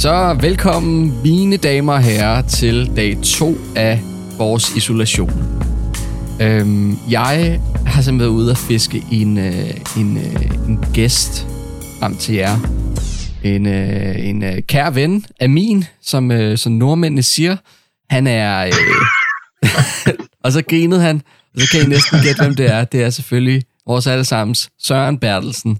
Så velkommen, mine damer og herrer, til dag 2 af vores isolation. Øhm, jeg har simpelthen været ude at fiske en, øh, en, øh, en gæst frem til jer. En, øh, en øh, kær ven af min, som, øh, som nordmændene siger. Han er... Øh, og så grinede han, og så kan I næsten gætte, hvem det er. Det er selvfølgelig vores allesammens Søren Bertelsen.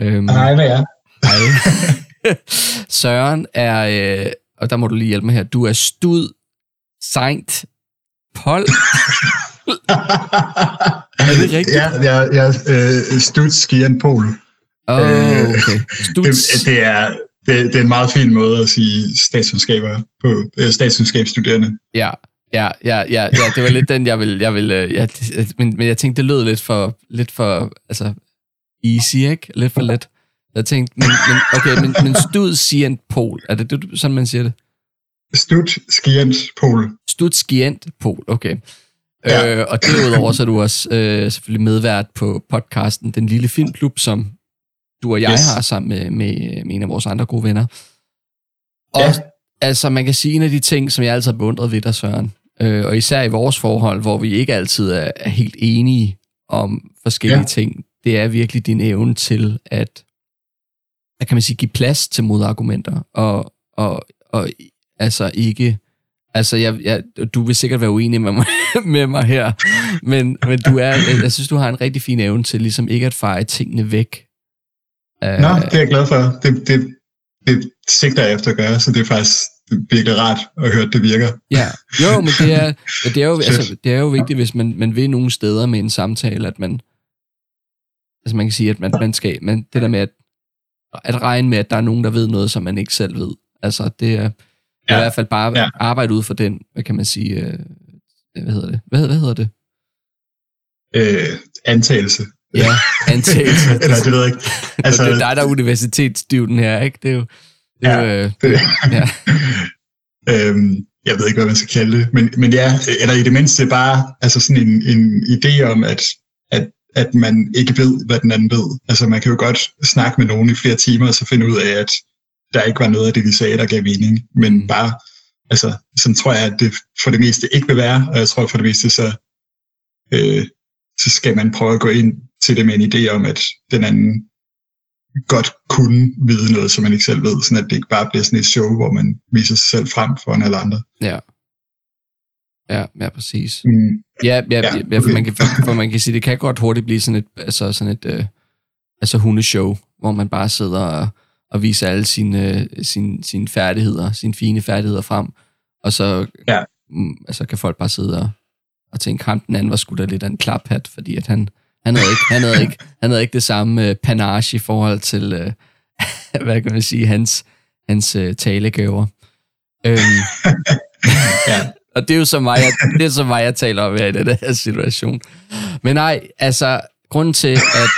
Øhm, Hej med jer. Hej. Søren er, øh, og der må du lige hjælpe mig her, du er stud Saint Pol. er det rigtigt? Ja, jeg, jeg er øh, stud Skian Pol. Oh, okay. Det, det, er, det, det er en meget fin måde at sige statskundskaber på, øh, statskundskabsstuderende. Ja, Ja, ja, ja, ja, det var lidt den, jeg vil, jeg vil øh, ja, men, men jeg tænkte, det lød lidt for, lidt for, altså, easy, ikke? Lidt for let. Jeg tænkte, men, men okay, men, men stud skient pol, er det, det sådan, man siger det? Stud skient pol. Stud skient pol, okay. Ja. Øh, og derudover så er du også øh, selvfølgelig medvært på podcasten Den Lille Filmklub, som du og jeg yes. har sammen med, med, med en af vores andre gode venner. Og ja. altså, man kan sige, en af de ting, som jeg altid har beundret ved dig, Søren, øh, og især i vores forhold, hvor vi ikke altid er, er helt enige om forskellige ja. ting, det er virkelig din evne til at hvad kan man sige, give plads til modargumenter, og, og, og altså ikke, altså jeg, jeg, du vil sikkert være uenig med mig, med mig her, men, men du er, jeg synes, du har en rigtig fin evne til ligesom ikke at feje tingene væk. Nå, det er jeg glad for. Det, det, det sigter jeg efter at gøre, så det er faktisk virkelig rart at høre, at det virker. Ja, jo, men det er, det er, jo, altså, det er jo vigtigt, hvis man, man vil nogle steder med en samtale, at man, altså man kan sige, at man, man skal, man, det der med, at at regne med, at der er nogen, der ved noget, som man ikke selv ved. Altså, det er, ja. i hvert fald bare ja. arbejde ud for den, hvad kan man sige, øh, hvad hedder det? Hvad, hvad hedder det? Øh, antagelse. Ja, antagelse. Eller det ved jeg ikke. Altså, det er dig, der er universitetsstudien her, ikke? Det er jo... Det er ja, jo, øh, det, ja. øhm, jeg ved ikke, hvad man skal kalde det, men, men ja, eller i det mindste bare altså sådan en, en idé om, at, at at man ikke ved, hvad den anden ved. Altså man kan jo godt snakke med nogen i flere timer, og så finde ud af, at der ikke var noget af det, de sagde, der gav mening. Men mm. bare, altså, sådan tror jeg, at det for det meste ikke vil være, og jeg tror for det meste, så, øh, så skal man prøve at gå ind til det med en idé om, at den anden godt kunne vide noget, som man ikke selv ved, sådan at det ikke bare bliver sådan et show, hvor man viser sig selv frem foran alle andre. Ja. Ja, ja, præcis. Mm. Ja, ja, ja, ja for, man kan, for man kan sige, det kan godt hurtigt blive sådan et, altså sådan et øh, altså hundeshow, hvor man bare sidder og, og viser alle sine, sine, sine færdigheder, sine fine færdigheder frem, og så ja. mm, altså, kan folk bare sidde og, og tænke, ham den anden var sgu da lidt af en klaphat, fordi at han, han, havde ikke, han, havde ikke, han havde ikke det samme øh, panage i forhold til, øh, hvad kan man sige, hans, hans øh, talegaver. Øhm, ja. Og det er jo så meget, jeg, det er så meget, jeg taler om her i den her situation. Men nej, altså, grunden til, at,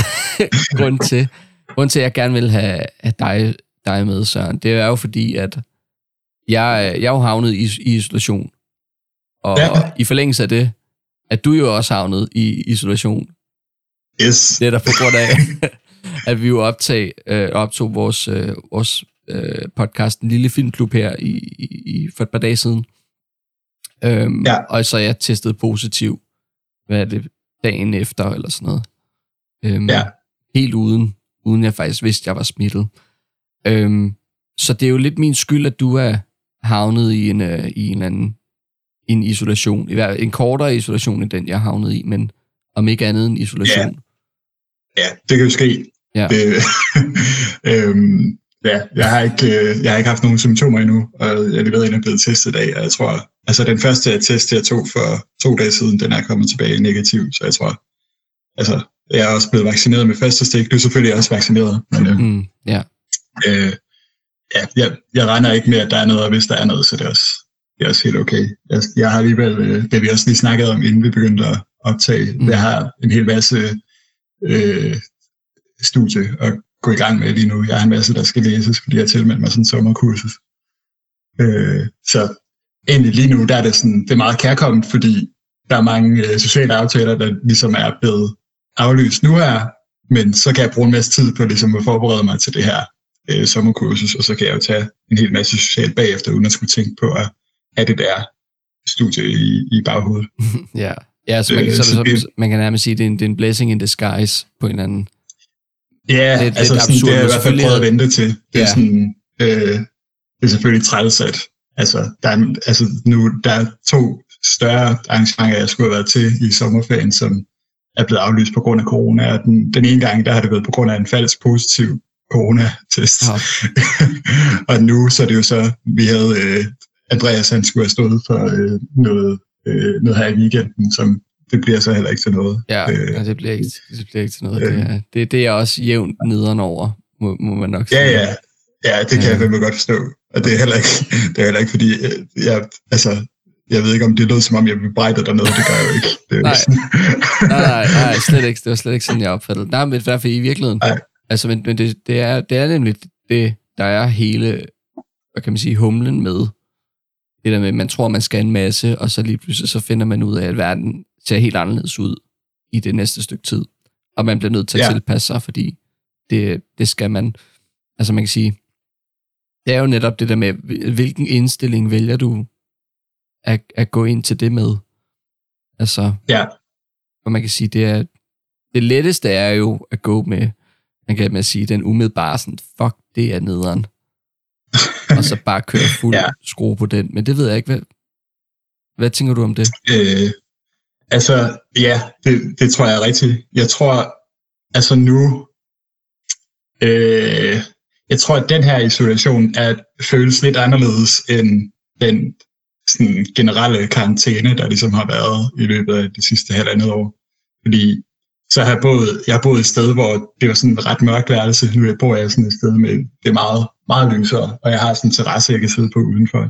grunden til, grunden til, at jeg gerne vil have, have dig, dig med, Søren, det er jo fordi, at jeg, jeg er jo havnet i, i isolation. Og ja. i forlængelse af det, at du jo også havnet i isolation. Yes. Det er der på grund af, at vi jo optag, øh, optog vores, øh, vores øh, podcast, en lille filmklub her i, i, for et par dage siden. Øhm, ja. Og så jeg testede positiv, hvad er det, dagen efter eller sådan noget. Øhm, ja. Helt uden, uden jeg faktisk vidste, at jeg var smittet. Øhm, så det er jo lidt min skyld, at du er havnet i en, uh, i en anden en isolation. I hvert en kortere isolation end den, jeg havnet i, men om ikke andet en isolation. Ja, ja det kan jo ske. Ja. Det, øhm, ja, jeg har, ikke, øh, jeg har ikke haft nogen symptomer endnu, og jeg ved, at jeg er blevet testet i dag, og jeg tror, altså den første test, jeg tog for to dage siden, den er kommet tilbage negativ, så jeg tror, altså, jeg er også blevet vaccineret med første stik, du er selvfølgelig også vaccineret, men øh, mm, ja. Øh, ja, jeg, jeg regner ikke med, at der er noget, og hvis der er noget, så det er også, det er også helt okay. Jeg, jeg har alligevel, øh, det vi også lige snakket om, inden vi begyndte at optage, mm. jeg har en hel masse øh, studie at gå i gang med lige nu. Jeg har en masse, der skal læses, fordi jeg tilmeldt mig sådan en sommerkursus. Øh, så egentlig lige nu, der er det, sådan, det er meget kærkommet, fordi der er mange øh, sociale aftaler, der ligesom er blevet aflyst nu her, men så kan jeg bruge en masse tid på ligesom at forberede mig til det her øh, sommerkursus, og så kan jeg jo tage en hel masse socialt bagefter, uden at skulle tænke på at have det der studie i, i baghovedet. ja, ja så, man, øh, så, så, så, man kan nærmest sige, at det er, en, det er en blessing in disguise på en eller anden... Ja, det, altså det, sådan, absurd, det har jeg i hvert fald prøvet at vente til. Det er, ja. sådan, øh, det er selvfølgelig træls, at altså, der er, altså, nu, der er to større arrangementer, jeg skulle have været til i sommerferien, som er blevet aflyst på grund af corona. Og den, den ene gang, der har det været på grund af en falsk positiv coronatest. Ja. og nu, så er det jo så, vi havde øh, Andreas, han skulle have stået for øh, noget, øh, noget her i weekenden, som det bliver så heller ikke til noget. Ja, øh, ja det, bliver ikke, det bliver ikke til noget. Øh, det, er, det, det er også jævnt nederen over, må, må man nok sige. Ja, ja. Ja, det kan ja. jeg godt forstå. Og det er heller ikke, det er heller ikke fordi, øh, jeg, altså, jeg ved ikke, om det lød som om, jeg bebrejder dig noget. Det gør jeg jo ikke. Det nej. nej, nej, nej, slet ikke. Det var slet ikke sådan, jeg opfattede Nej, men derfor i virkeligheden. Nej. Altså, men, men det, det, er, det er nemlig det, der er hele, hvad kan man sige, humlen med. Det der med, man tror, man skal en masse, og så lige pludselig så finder man ud af, at verden ser helt anderledes ud i det næste stykke tid. Og man bliver nødt til at ja. tilpasse sig, fordi det, det skal man. Altså man kan sige, det er jo netop det der med, hvilken indstilling vælger du at, at gå ind til det med. Altså, ja. Og man kan sige, det er det letteste er jo at gå med, man kan med at sige, den umiddelbare sådan, fuck, det er nederen. og så bare køre fuld ja. skrue på den. Men det ved jeg ikke, hvad, hvad tænker du om det? Øh, altså, ja, det, det tror jeg er rigtigt. Jeg tror, altså nu, øh, jeg tror, at den her isolation er, føles lidt anderledes end den sådan generelle karantæne, der ligesom har været i løbet af de sidste halvandet år. Fordi så har jeg boet, jeg har boet et sted, hvor det var sådan et ret mørkt værelse. Nu bor jeg sådan et sted med, det er meget, meget lysere, og jeg har sådan en terrasse, jeg kan sidde på udenfor.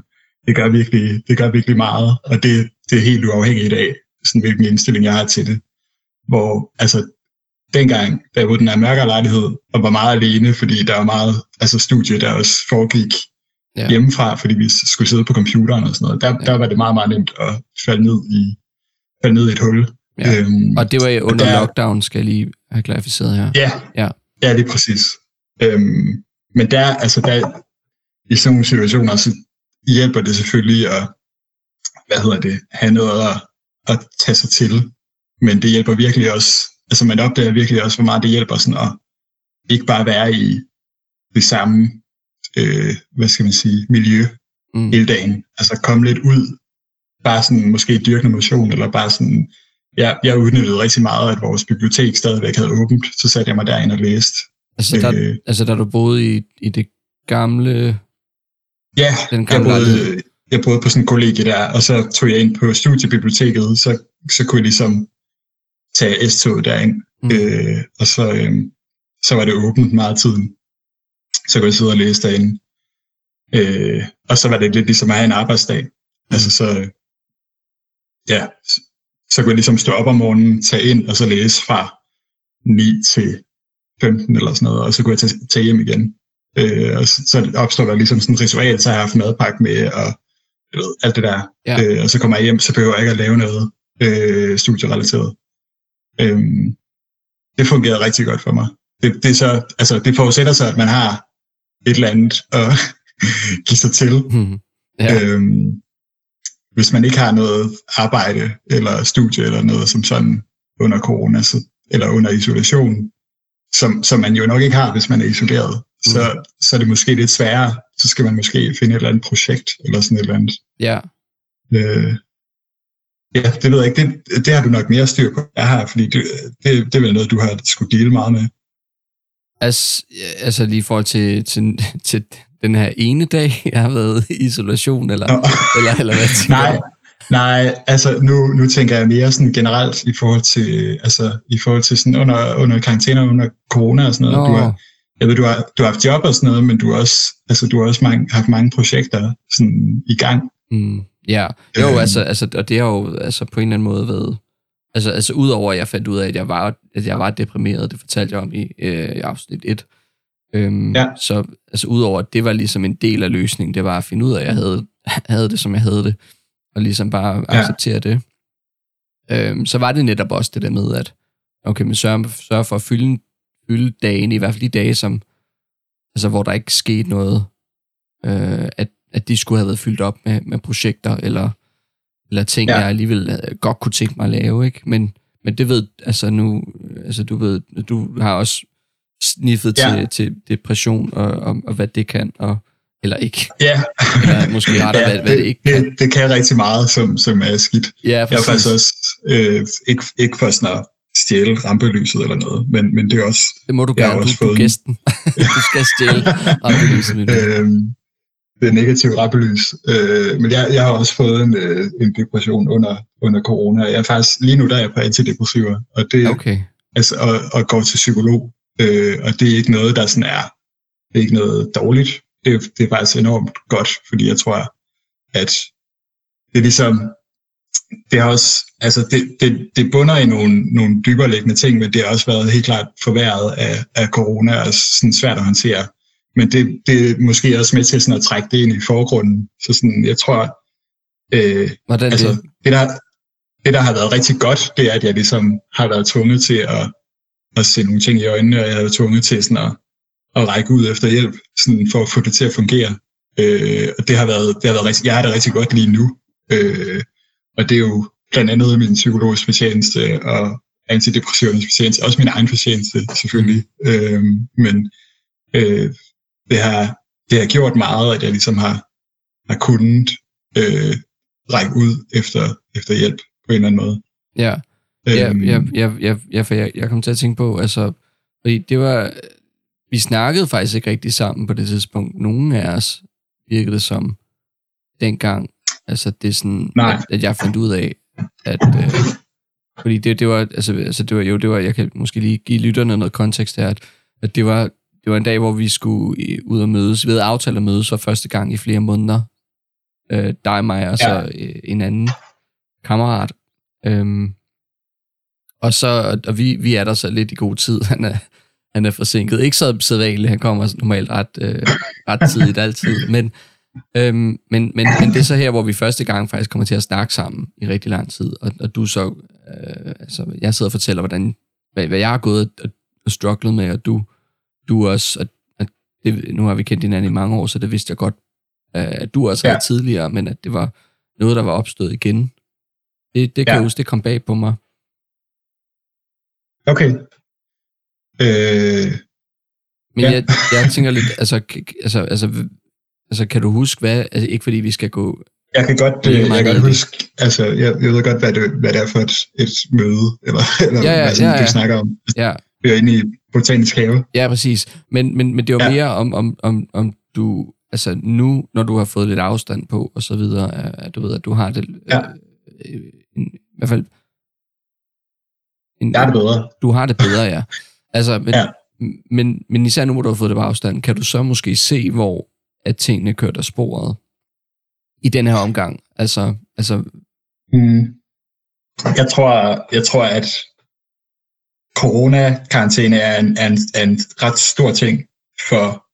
Det gør virkelig, det gør virkelig meget, og det, det er helt uafhængigt af, sådan, hvilken indstilling jeg har til det. Hvor, altså, dengang, da jeg var den her mørkere lejlighed, og var meget alene, fordi der var meget, altså studie, der også foregik ja. hjemmefra, fordi vi skulle sidde på computeren og sådan noget. Der, ja. der var det meget, meget nemt at falde ned i, falde ned i et hul. Ja. Øhm, og det var under der, lockdown, skal jeg lige have klarificeret her. Ja, ja. ja det er præcis. Øhm, men der, altså der, i sådan nogle situationer, så hjælper det selvfølgelig at, hvad hedder det, have noget at, at tage sig til. Men det hjælper virkelig også, altså man opdager virkelig også, hvor meget det hjælper sådan at ikke bare være i det samme øh, hvad skal man sige, miljø mm. hele dagen. Altså komme lidt ud, bare sådan måske dyrkende motion, eller bare sådan, ja, jeg udnyttede rigtig meget, at vores bibliotek stadigvæk havde åbent, så satte jeg mig derind og læste. Altså, der, øh, altså da du boede i, i det gamle... Ja, den gamle jeg, boede, jeg boede på sådan en kollegie der, og så tog jeg ind på studiebiblioteket, så, så kunne jeg ligesom tage S-toget derind, mm. øh, og så, øh, så var det åbent meget tiden så kunne jeg sidde og læse derinde. Øh, og så var det lidt ligesom at have en arbejdsdag. Mm. Altså så, ja, så kunne jeg ligesom stå op om morgenen, tage ind og så læse fra 9 til 15 eller sådan noget, og så kunne jeg tage, tage hjem igen. Øh, og så, så opstår der ligesom sådan et ritual, så har jeg haft madpakke med, og ved, alt det der. Ja. Øh, og så kommer jeg hjem, så behøver jeg ikke at lave noget øh, studierelateret. Øh, det fungerede rigtig godt for mig. Det, det, er så, altså, det forudsætter sig, at man har et eller andet at give sig til. Mm. Ja. Øhm, hvis man ikke har noget arbejde eller studie eller noget som sådan under corona, så, eller under isolation, som, som man jo nok ikke har, hvis man er isoleret, mm. så, så er det måske lidt sværere. Så skal man måske finde et eller andet projekt, eller sådan et eller andet. Ja. Øh, ja, det ved jeg ikke. Det, det har du nok mere styr på, jeg har, fordi det, det, det er vel noget, du har skulle dele meget med. Altså, altså lige i forhold til, til, til den her ene dag, jeg har været i isolation, eller, eller, eller hvad Nej, nej, altså nu, nu tænker jeg mere sådan generelt i forhold til, altså i forhold til sådan under, under karantæne, under corona og sådan noget. Nå. Du har, jeg ved, du har, du har haft job og sådan noget, men du har også, altså, du har også mange, haft mange projekter sådan, i gang. Mm, ja, jo, øhm. altså, altså, og det har jo altså, på en eller anden måde været Altså, altså udover at jeg fandt ud af, at jeg var, at jeg var deprimeret, det fortalte jeg om i, øh, i afsnit 1. Øhm, ja. Så altså, udover at det var ligesom en del af løsningen, det var at finde ud af, at jeg havde, havde det, som jeg havde det, og ligesom bare ja. acceptere det. Øhm, så var det netop også det der med, at okay, men sørg, sørg for at fylde, fylde dagen, i hvert fald de dage, som altså hvor der ikke skete noget, øh, at, at de skulle have været fyldt op med, med projekter, eller, eller ting, ja. jeg alligevel øh, godt kunne tænke mig at lave, ikke? Men, men det ved, altså nu, altså du ved, du har også sniffet ja. til, til depression, og, og, og hvad det kan, og eller ikke. Ja. Eller måske rettere, ja, hvad, hvad det, det ikke kan. Det, det kan rigtig meget, som, som er skidt. Ja, jeg er faktisk også, øh, ikke, ikke sådan at stjæle rampelyset eller noget, men, men det er også... Det må du gerne, du, du gæsten. du skal stjæle rampelyset. øhm, det negative rampelys. Øh, men jeg, jeg har også fået en, øh, en depression under, under corona. Jeg er faktisk, lige nu der er jeg på antidepressiver, og det okay. altså, og, og går til psykolog. Øh, og det er ikke noget, der sådan er, det er ikke noget dårligt det, det er faktisk enormt godt, fordi jeg tror, at det er ligesom, det har også, altså det, det, det bunder i nogle, nogle dybere liggende ting, men det har også været helt klart forværret af, af corona og sådan svært at håndtere. Men det, det er måske også med til sådan at trække det ind i forgrunden. Så sådan, jeg tror, øh, Hvordan altså, det? Det, der, det, der har været rigtig godt, det er, at jeg ligesom har været tvunget til at, at se nogle ting i øjnene, og jeg har været tvunget til sådan at, at række ud efter hjælp, sådan for at få det til at fungere. Øh, og det har været, det har været rigtig, jeg har det rigtig godt lige nu. Øh, og det er jo blandt andet min psykologiske fortjeneste og antidepressionernes fortjeneste, også min egen fortjeneste selvfølgelig. Øh, men øh, det, har, det har gjort meget, at jeg ligesom har, har kunnet øh, række ud efter, efter hjælp på en eller anden måde. Ja, ja, øhm, ja, ja, ja, ja for jeg, jeg kom til at tænke på, altså, fordi det var, vi snakkede faktisk ikke rigtig sammen på det tidspunkt. Nogen af os virkede det som dengang, altså det er sådan, at, at, jeg fandt ud af, at, øh, fordi det, det var, altså, altså det var, jo, det var, jeg kan måske lige give lytterne noget kontekst her, at, at det var, det var en dag, hvor vi skulle ud og mødes, ved aftale at mødes for første gang i flere måneder. Øh, dig, mig og så ja. Øh, en anden kammerat. Øhm, og så, og vi, vi er der så lidt i god tid. Han er, han er forsinket. Ikke så sædvanligt, han kommer normalt ret, øh, ret tidligt altid, men, øhm, men, men, men det er så her, hvor vi første gang faktisk kommer til at snakke sammen i rigtig lang tid, og, og du så, øh, altså jeg sidder og fortæller, hvordan, hvad, hvad jeg har gået og, og strugglet med, og du, du også, at, at det, nu har vi kendt hinanden i mange år, så det vidste jeg godt, øh, at du også ja. havde tidligere, men at det var noget, der var opstået igen. Det, det kan ja. huske, det kom bag på mig. Okay. Øh, Men ja. jeg, jeg tænker lidt, altså, altså, altså, altså kan du huske, hvad, altså ikke fordi vi skal gå... Jeg kan godt, øh, jeg kan godt huske, altså jeg, jeg ved godt, hvad det, hvad det er for et, et møde, eller, eller ja, ja, hvad sådan, ja, ja. du snakker om. Ja. Vi er inde i botanisk have. Ja, præcis. Men, men, men det var ja. mere om, om, om, om du, altså nu, når du har fået lidt afstand på, og så videre, at du ved, at du har det, ja. øh, en, i hvert fald... En, jeg har det bedre. Du har det bedre, ja. Altså, men, ja. men, men især nu, hvor du har fået det på afstand, kan du så måske se, hvor at tingene kører der sporet i den her omgang? Altså, altså... Mm. Jeg tror, jeg tror, at corona-karantæne er en, er, en, er en ret stor ting for,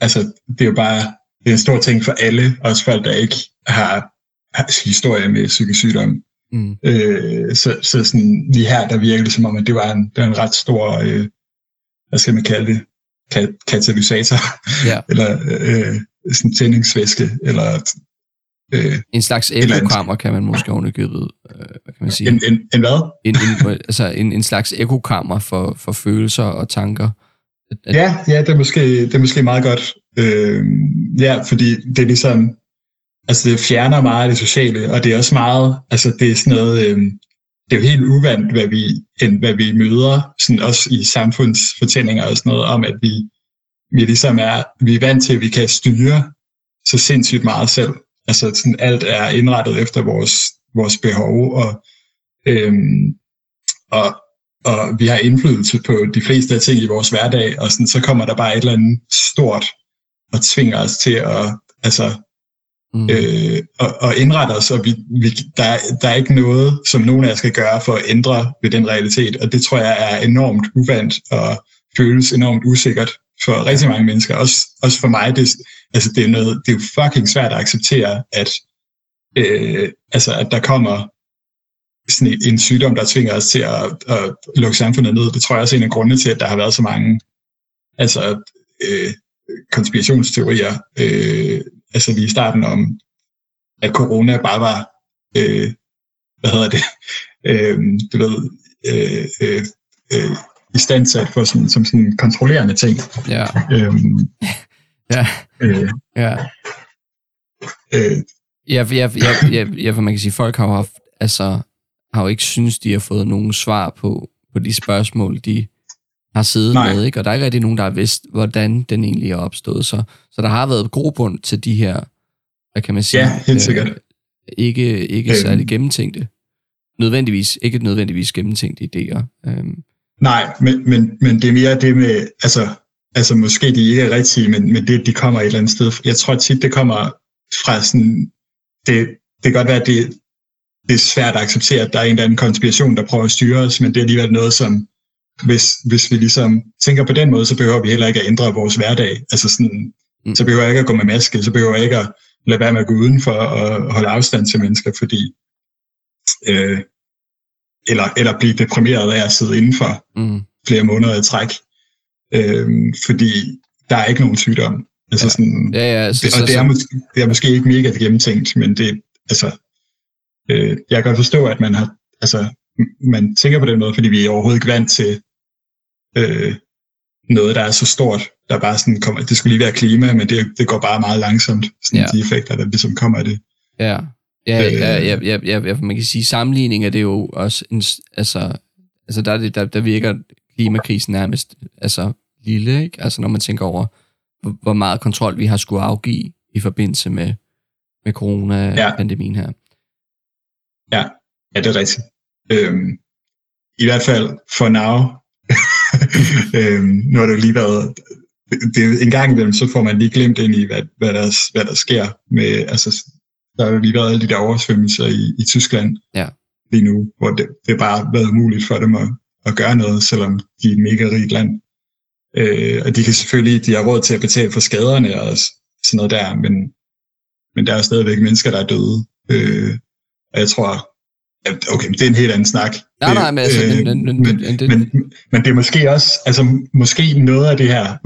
altså det er jo bare, det er en stor ting for alle, også folk, der ikke har, har historie med psykisk sygdom. Mm. Øh, så, så sådan, lige her, der virker det som om, at det var en, det var en ret stor, øh, hvad skal man kalde det, katalysator, ja. eller øh, sådan tændingsvæske, eller øh, en slags ekokammer, kan man måske ovenikøbet, øh, hvad kan man sige? En, en, en hvad? En, en, altså en, en slags ekokammer for, for følelser og tanker. At, ja, ja det, er måske, det er måske meget godt. Øh, ja, fordi det er ligesom, altså det fjerner meget af det sociale, og det er også meget, altså det er sådan noget, øh, det er jo helt uvandt, hvad vi, end hvad vi møder, sådan også i samfundsfortællinger og sådan noget, om at vi, vi ligesom er, vi er vant til, at vi kan styre så sindssygt meget selv. Altså sådan alt er indrettet efter vores, vores behov, og, øhm, og, og vi har indflydelse på de fleste af ting i vores hverdag, og sådan, så kommer der bare et eller andet stort og tvinger os til at altså, mm. øh, og, og indretter os, og vi, vi, der, der er ikke noget, som nogen af os skal gøre for at ændre ved den realitet, og det tror jeg er enormt uvandt og føles enormt usikkert for rigtig mange mennesker, også, også for mig. Det, altså det, er noget, det er jo fucking svært at acceptere, at, øh, altså at der kommer sådan en, en sygdom, der tvinger os til at, at lukke samfundet ned. Det tror jeg også er en af grundene til, at der har været så mange altså, øh, konspirationsteorier, øh, altså lige i starten om, at corona bare var, øh, hvad hedder det, øh, du ved, øh, øh, øh, i stand for sådan, som sådan en kontrollerende ting. Ja. Øhm, ja. Øh, ja. Øh, ja, ja, ja, ja, ja, for man kan sige, folk har jo haft, altså, har jo ikke synes, de har fået nogen svar på, på de spørgsmål, de har siddet Nej. med, ikke? og der er ikke rigtig nogen, der har vidst, hvordan den egentlig er opstået. Så, så der har været grobund til de her, hvad kan man sige, ja, helt sikkert. Øh, ikke, ikke øhm. særlig gennemtænkte, nødvendigvis, ikke nødvendigvis gennemtænkte idéer. Øhm. Nej, men, men, men det er mere det med, altså, altså måske de ikke er rigtige, men, men det, de kommer et eller andet sted. Jeg tror tit, det kommer fra sådan, det, det kan godt være, at det, det er svært at acceptere, at der er en eller anden konspiration, der prøver at styre os, men det er alligevel noget, som hvis, hvis vi ligesom tænker på den måde, så behøver vi heller ikke at ændre vores hverdag. Altså sådan, mm. så behøver jeg ikke at gå med maske, så behøver jeg ikke at lade være med at gå udenfor og holde afstand til mennesker, fordi øh, eller, eller blive deprimeret af at sidde indenfor mm. flere måneder i træk. Øh, fordi der er ikke nogen sygdom. Altså ja. sådan, ja, ja, altså, det, og det er, måske, det er måske ikke mega gennemtænkt, men det, altså, øh, jeg kan godt forstå, at man har, altså, man tænker på den måde, fordi vi er overhovedet ikke vant til øh, noget, der er så stort, der bare sådan kommer, det skulle lige være klima, men det, det går bare meget langsomt, sådan ja. de effekter, der ligesom kommer af det. Ja, ja, øh, ja, ja, ja, ja, ja, man kan sige, sammenligning er det jo også, en, altså, altså der, der, der virker klimakrisen nærmest altså, lille, ikke? Altså når man tænker over, hvor, meget kontrol vi har skulle afgive i forbindelse med, med corona-pandemien her. Ja, ja, det er rigtigt. Øhm, I hvert fald for now. øhm, nu har det lige været... Det, en gang imellem, så får man lige glemt ind i, hvad, hvad, der, hvad der sker. Med, altså, der har jo lige været alle de der oversvømmelser i, i Tyskland ja. lige nu, hvor det, det bare været umuligt for dem at, at gøre noget, selvom de er et mega rigt land. Øh, og de kan selvfølgelig, de har råd til at betale for skaderne og sådan noget der, men, men der er stadigvæk mennesker, der er døde. Øh, og jeg tror, Okay, det er en helt anden snak. Nej, nej, men, altså, øh, men, men, men, men, men, men det er måske også, altså måske noget af det her,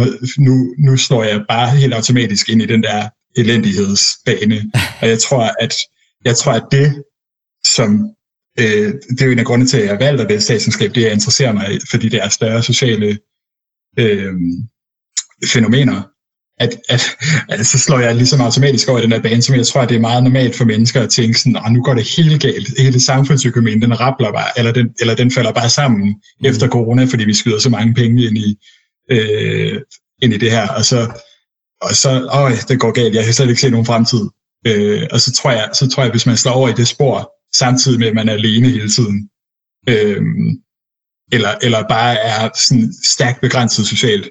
nu, nu slår jeg bare helt automatisk ind i den der elendighedsbane, og jeg tror, at, jeg tror, at det, som, øh, det er jo en af grundene til, at jeg valgte det statsenskab, det jeg interesserer mig fordi det er større sociale øh, fænomener, at, at, at så slår jeg ligesom automatisk over den der bane, som jeg tror, at det er meget normalt for mennesker at tænke sådan, nu går det helt galt, hele samfundsøkonomien, den rappler bare, eller den, eller den falder bare sammen mm. efter corona, fordi vi skyder så mange penge ind i, øh, ind i det her, og så, og så åh, det går galt, jeg kan slet ikke se nogen fremtid. Øh, og så tror, jeg, så tror jeg, hvis man slår over i det spor, samtidig med, at man er alene hele tiden, øh, eller, eller bare er sådan stærkt begrænset socialt,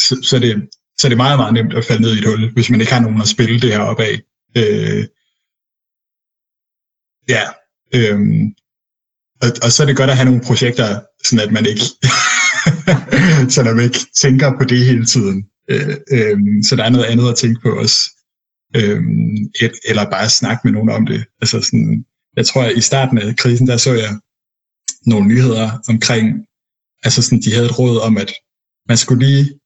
så, så, det, så det er meget, meget nemt at falde ned i et hul, hvis man ikke har nogen at spille det her op af. Øh, ja, øh, og, og så er det godt at have nogle projekter, sådan at man ikke, så man ikke tænker på det hele tiden. Øh, øh, så der er noget andet at tænke på også. Øh, et, eller bare snakke med nogen om det. Altså sådan, jeg tror, at i starten af krisen, der så jeg nogle nyheder omkring, altså sådan, de havde et råd om, at man skulle lige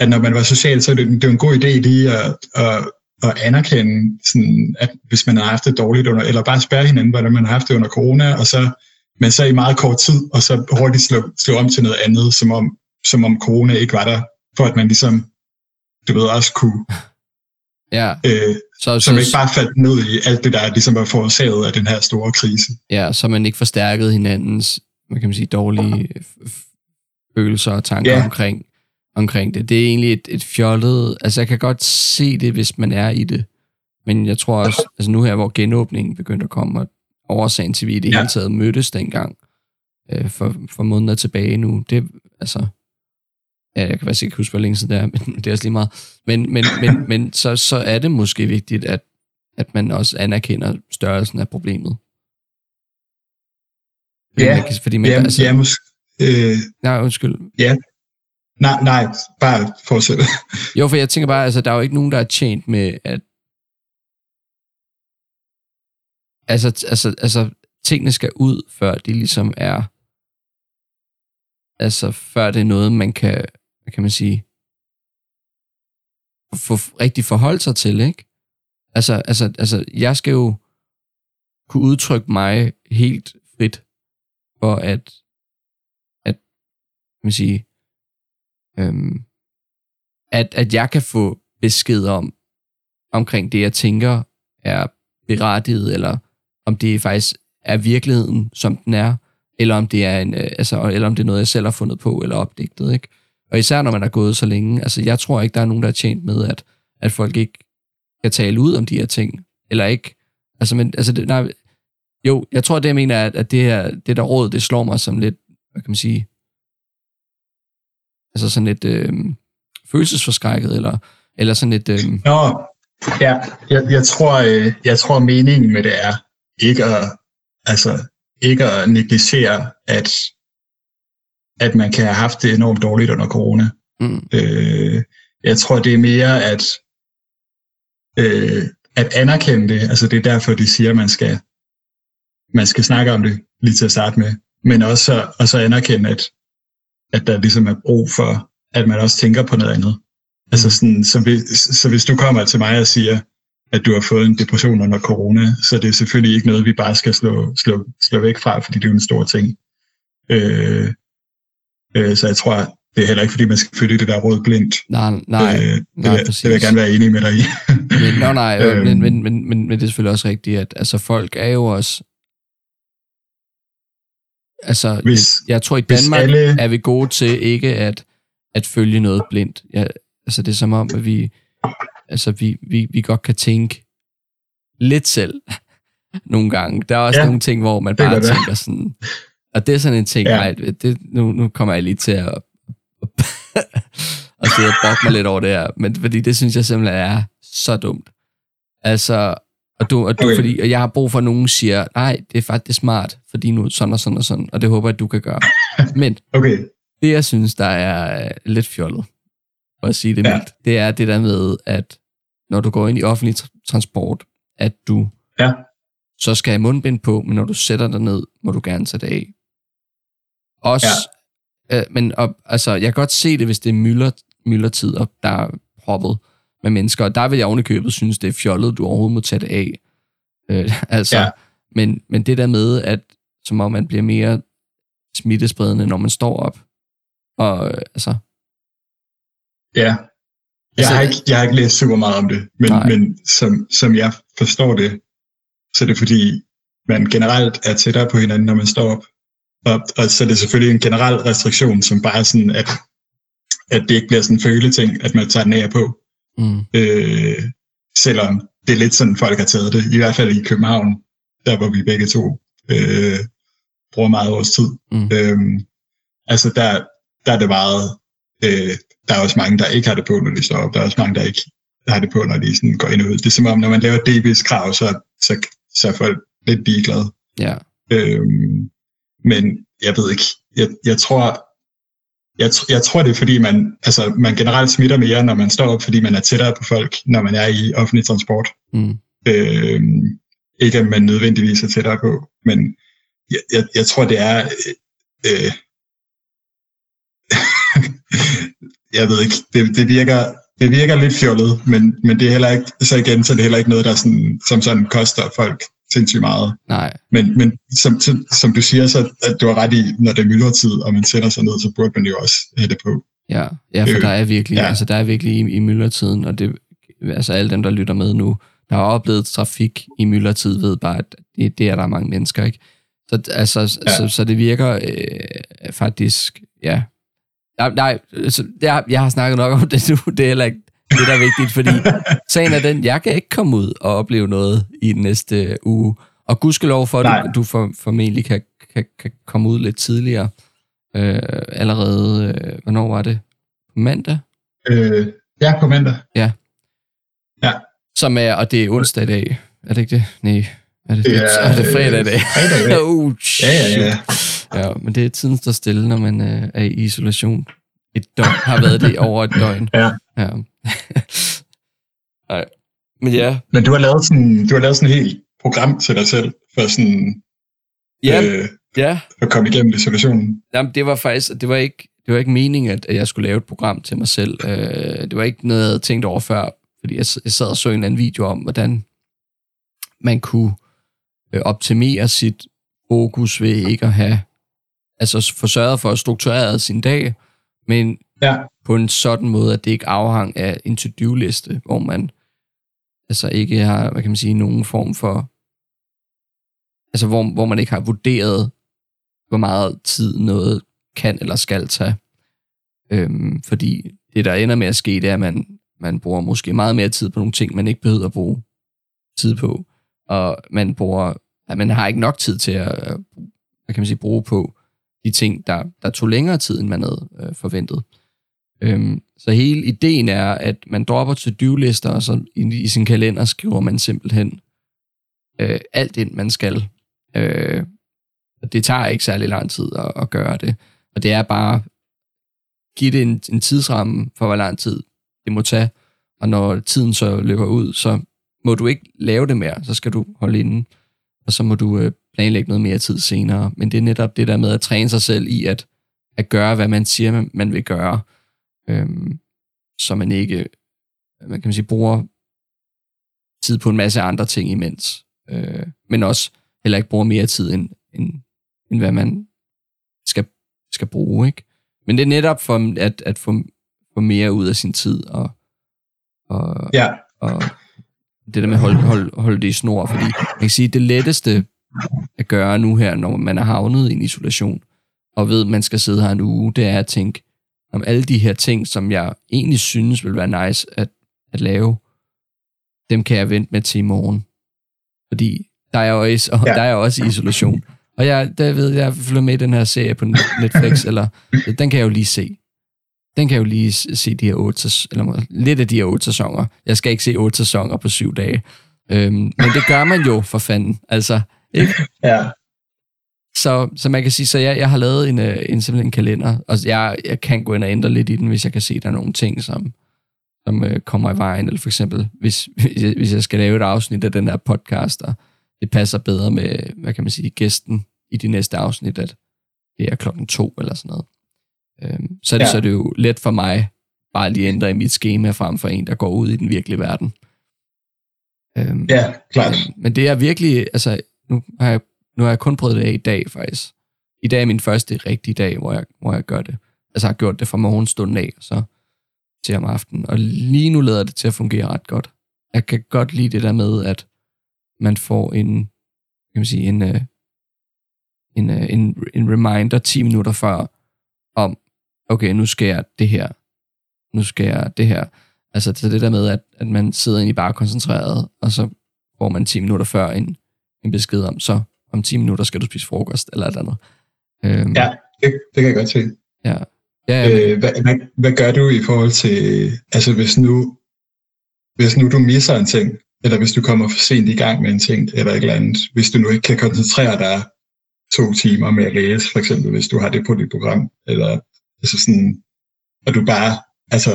at når man var social, så er det, det er en god idé lige at, at, at anerkende, sådan, at hvis man har haft det dårligt under, eller bare spørge hinanden, hvordan man har haft det under corona, og så, men så i meget kort tid, og så hurtigt slå, slå om til noget andet, som om, som om corona ikke var der, for at man ligesom, du ved, også kunne Ja. Øh, så, så, ikke bare faldt ned i alt det, der ligesom var forårsaget af den her store krise. Ja, så man ikke forstærkede hinandens, man kan sige, dårlige følelser og tanker ja. omkring omkring det. Det er egentlig et, et fjollet... Altså, jeg kan godt se det, hvis man er i det. Men jeg tror også, altså nu her, hvor genåbningen begyndte at komme, og årsagen til, at vi i det ja. hele taget mødtes dengang, øh, for, for måneder tilbage nu, det altså... Ja, jeg kan faktisk ikke huske, hvor længe siden det er, men det er også lige meget. Men, men, men, men så, så er det måske vigtigt, at, at man også anerkender størrelsen af problemet. Ja, man kan, fordi man, ja, altså, ja måske... Øh, nej, undskyld. Ja, Nej, nej, bare fortsæt. jo, for jeg tænker bare, altså, der er jo ikke nogen, der er tjent med, at altså, altså, altså, tingene skal ud, før de ligesom er, altså, før det er noget, man kan, hvad kan man sige, få rigtig forholdt sig til, ikke? Altså, altså, altså, jeg skal jo kunne udtrykke mig helt frit for at, at man sige, øhm, at, at jeg kan få besked om, omkring det, jeg tænker er berettiget, eller om det faktisk er virkeligheden, som den er, eller om det er en, øh, altså, eller om det er noget, jeg selv har fundet på eller opdigtet, ikke? Og især når man er gået så længe, altså jeg tror ikke, der er nogen, der er tjent med, at, at folk ikke kan tale ud om de her ting, eller ikke, altså, men, altså det, nej, jo, jeg tror, det jeg mener, at, at det her, det der råd, det slår mig som lidt, hvad kan man sige, altså sådan lidt øh, følelsesforskrækket, eller, eller sådan lidt... Øh... Nå, ja, jeg, jeg, tror, øh, jeg tror, meningen med det er ikke at, altså, ikke at negligere, at, at man kan have haft det enormt dårligt under corona. Mm. Øh, jeg tror, det er mere at, øh, at anerkende det. Altså, det er derfor, de siger, at man skal, man skal snakke om det lige til at starte med. Men også, også anerkende, at, at der ligesom er brug for, at man også tænker på noget andet. Altså mm. sådan, så, hvis, så hvis du kommer til mig og siger, at du har fået en depression under corona, så det er selvfølgelig ikke noget, vi bare skal slå, slå, slå væk fra, fordi det er jo en stor ting. Øh, øh, så jeg tror, det er heller ikke, fordi man skal følge det der råd blindt. Nej, nej, øh, det, nej vil, det vil jeg gerne være enig med dig i. men, no, nej, øh, men, men, men, men, men det er selvfølgelig også rigtigt, at altså, folk er jo også... Altså, hvis, jeg, jeg tror, i Danmark alle... er vi gode til ikke at, at følge noget blindt. Ja, altså, det er som om, at vi altså vi, vi, vi godt kan tænke lidt selv nogle gange. Der er også ja, nogle ting, hvor man bare tænker sådan, og det er sådan en ting, ja. nej, det, nu, nu kommer jeg lige til at, at sidde og brokke mig lidt over det her, men fordi det synes jeg simpelthen er så dumt. Altså, og, du, og, du, okay. fordi, og jeg har brug for, at nogen siger, nej, det er faktisk smart, fordi nu sådan og sådan og sådan, og det håber jeg, du kan gøre. Men okay. det, jeg synes, der er lidt fjollet, for at sige det ja. mildt, det er det der med, at når du går ind i offentlig transport, at du ja. så skal have mundbind på, men når du sætter dig ned, må du gerne sætte af. Også, ja. øh, men og, altså, jeg kan godt se det, hvis det er mylder, myldretider, der er proppet med mennesker, og der vil jeg ovenikøbet synes, det er fjollet, du overhovedet må tage det af. Øh, altså, ja. men, men det der med, at som om man bliver mere smittespredende, når man står op, og øh, altså, Ja. Jeg, altså, har ikke, jeg har ikke læst super meget om det, men, men som, som jeg forstår det, så er det fordi, man generelt er tættere på hinanden, når man står op. Og, og så er det selvfølgelig en generel restriktion, som bare er sådan, at, at det ikke bliver sådan en føleting, at man tager den af på. Mm. Øh, selvom det er lidt sådan, folk har taget det, i hvert fald i København, der hvor vi begge to øh, bruger meget vores tid. Mm. Øh, altså der, der er det meget, øh, der er også mange, der ikke har det på, når de står op. Der er også mange, der ikke har det på, når de sådan går ind og ud. Det er som om, når man laver DB's krav, så, så, så er folk lidt ligeglade. Ja. Øhm, men jeg ved ikke, jeg, jeg tror, jeg, jeg tror, det er fordi, man, altså, man generelt smitter mere, når man står op, fordi man er tættere på folk, når man er i offentlig transport. Mm. Øhm, ikke at man nødvendigvis er tættere på, men jeg, jeg, jeg tror, det er øh, jeg ved ikke, det, det, virker, det virker lidt fjollet, men, men det er heller ikke, så igen, så er det heller ikke noget, der sådan, som sådan koster folk sindssygt meget. Nej. Men, men som, som, som du siger, så at du har ret i, når det er myldretid, og man sætter sig ned, så burde man jo også have det på. Ja, ja for øh, der er virkelig, ja. altså der er virkelig i, i myldretiden, og det, altså alle dem, der lytter med nu, der har oplevet trafik i myldretid, ved bare, at det, det er der mange mennesker, ikke? Så, altså, ja. så, så det virker øh, faktisk, ja, Nej, nej så jeg, jeg har snakket nok om det nu. Det er heller ikke det, der er vigtigt, fordi sagen er den, jeg kan ikke komme ud og opleve noget i den næste uge. Og gudskelov for, at du, du for, formentlig kan, kan, kan komme ud lidt tidligere. Øh, allerede, øh, hvornår var det? Mandag? Øh, ja, på mandag. Ja. Ja. Som er, og det er onsdag i dag. Er det ikke det? Nej. Er det, det, er, er det fredag i dag? Fredag, ja. uh, ja, ja, ja. Ja, men det er tiden står stille, når man øh, er i isolation. Et døgn, har været det over et døgn. Ja. ja. Nej. Men ja. Men du har lavet sådan, du har lavet sådan et helt program til dig selv, for sådan, ja, øh, ja. at komme igennem isolationen. Jamen, det var faktisk, det var ikke, det var ikke meningen, at, at jeg skulle lave et program til mig selv. Øh, det var ikke noget, jeg havde tænkt over før, fordi jeg, jeg sad og så en anden video om, hvordan man kunne øh, optimere sit fokus ved ikke at have, altså få sørget for at strukturere sin dag, men ja. på en sådan måde, at det ikke afhang af en to-do-liste, hvor man altså ikke har, hvad kan man sige, nogen form for, altså hvor, hvor man ikke har vurderet, hvor meget tid noget kan eller skal tage. Øhm, fordi det, der ender med at ske, det er, at man, man bruger måske meget mere tid på nogle ting, man ikke behøver at bruge tid på. Og man bruger, at man har ikke nok tid til at hvad kan man sige, bruge på de ting, der, der tog længere tid, end man havde øh, forventet. Øhm, så hele ideen er, at man dropper to-do-lister, og så i, i sin kalender skriver man simpelthen øh, alt ind, man skal. Øh, det tager ikke særlig lang tid at, at gøre det. Og det er bare give det en, en tidsramme for, hvor lang tid det må tage. Og når tiden så løber ud, så må du ikke lave det mere. Så skal du holde inden. Og så må du øh, planlægge noget mere tid senere. Men det er netop det der med at træne sig selv i at, at gøre, hvad man siger, man, man vil gøre. Øhm, så man ikke man kan man sige, bruger tid på en masse andre ting imens. Øh, men også heller ikke bruger mere tid, end, end, end hvad man skal, skal bruge. Ikke? Men det er netop for at, at få, få mere ud af sin tid, og, og, ja. og det der med at holde, holde, holde det i snor, fordi man kan sige, det letteste at gøre nu her, når man er havnet i en isolation, og ved, at man skal sidde her en uge, det er at tænke, om alle de her ting, som jeg egentlig synes vil være nice at, at lave, dem kan jeg vente med til i morgen. Fordi der er jo også, og ja. der er også isolation. Og jeg, der ved jeg, følger med i den her serie på Netflix, eller den kan jeg jo lige se. Den kan jeg jo lige se de her otte, eller lidt af de her otte sæsoner. Jeg skal ikke se otte sæsoner på syv dage. Øhm, men det gør man jo for fanden. Altså, ikke? Ja. Så, så man kan sige, så jeg, jeg har lavet en, øh, en simpelthen en kalender, og jeg, jeg kan gå ind og ændre lidt i den, hvis jeg kan se, at der er nogle ting, som, som øh, kommer i vejen, eller for eksempel, hvis, hvis, jeg, hvis jeg skal lave et afsnit af den her podcast, og det passer bedre med, hvad kan man sige, gæsten i de næste afsnit, at det er klokken to eller sådan noget. Øhm, så, er det, ja. så er det jo let for mig bare lige ændre i mit schema frem for en, der går ud i den virkelige verden. Øhm, ja, klart. Men det er virkelig, altså, nu har jeg, nu har jeg kun prøvet det af i dag faktisk. I dag er min første rigtige dag, hvor jeg, hvor jeg gør det. Altså jeg har gjort det fra morgenstunden af, og så til om aftenen. Og lige nu lader det til at fungere ret godt. Jeg kan godt lide det der med, at man får en, kan man sige, en, øh, en, øh, en, en reminder 10 minutter før, om, okay, nu skal jeg det her. Nu skal jeg det her. Altså det, det der med, at, at man sidder egentlig bare koncentreret, og så får man 10 minutter før en, en besked om, så om 10 minutter skal du spise frokost, eller et eller andet. Øhm, ja, det, det kan jeg godt se. Ja. ja øh, hvad, hvad, hvad gør du i forhold til, altså hvis nu, hvis nu du misser en ting, eller hvis du kommer for sent i gang med en ting, eller et eller andet, hvis du nu ikke kan koncentrere dig to timer med at læse, for eksempel, hvis du har det på dit program, eller altså sådan, og du bare, altså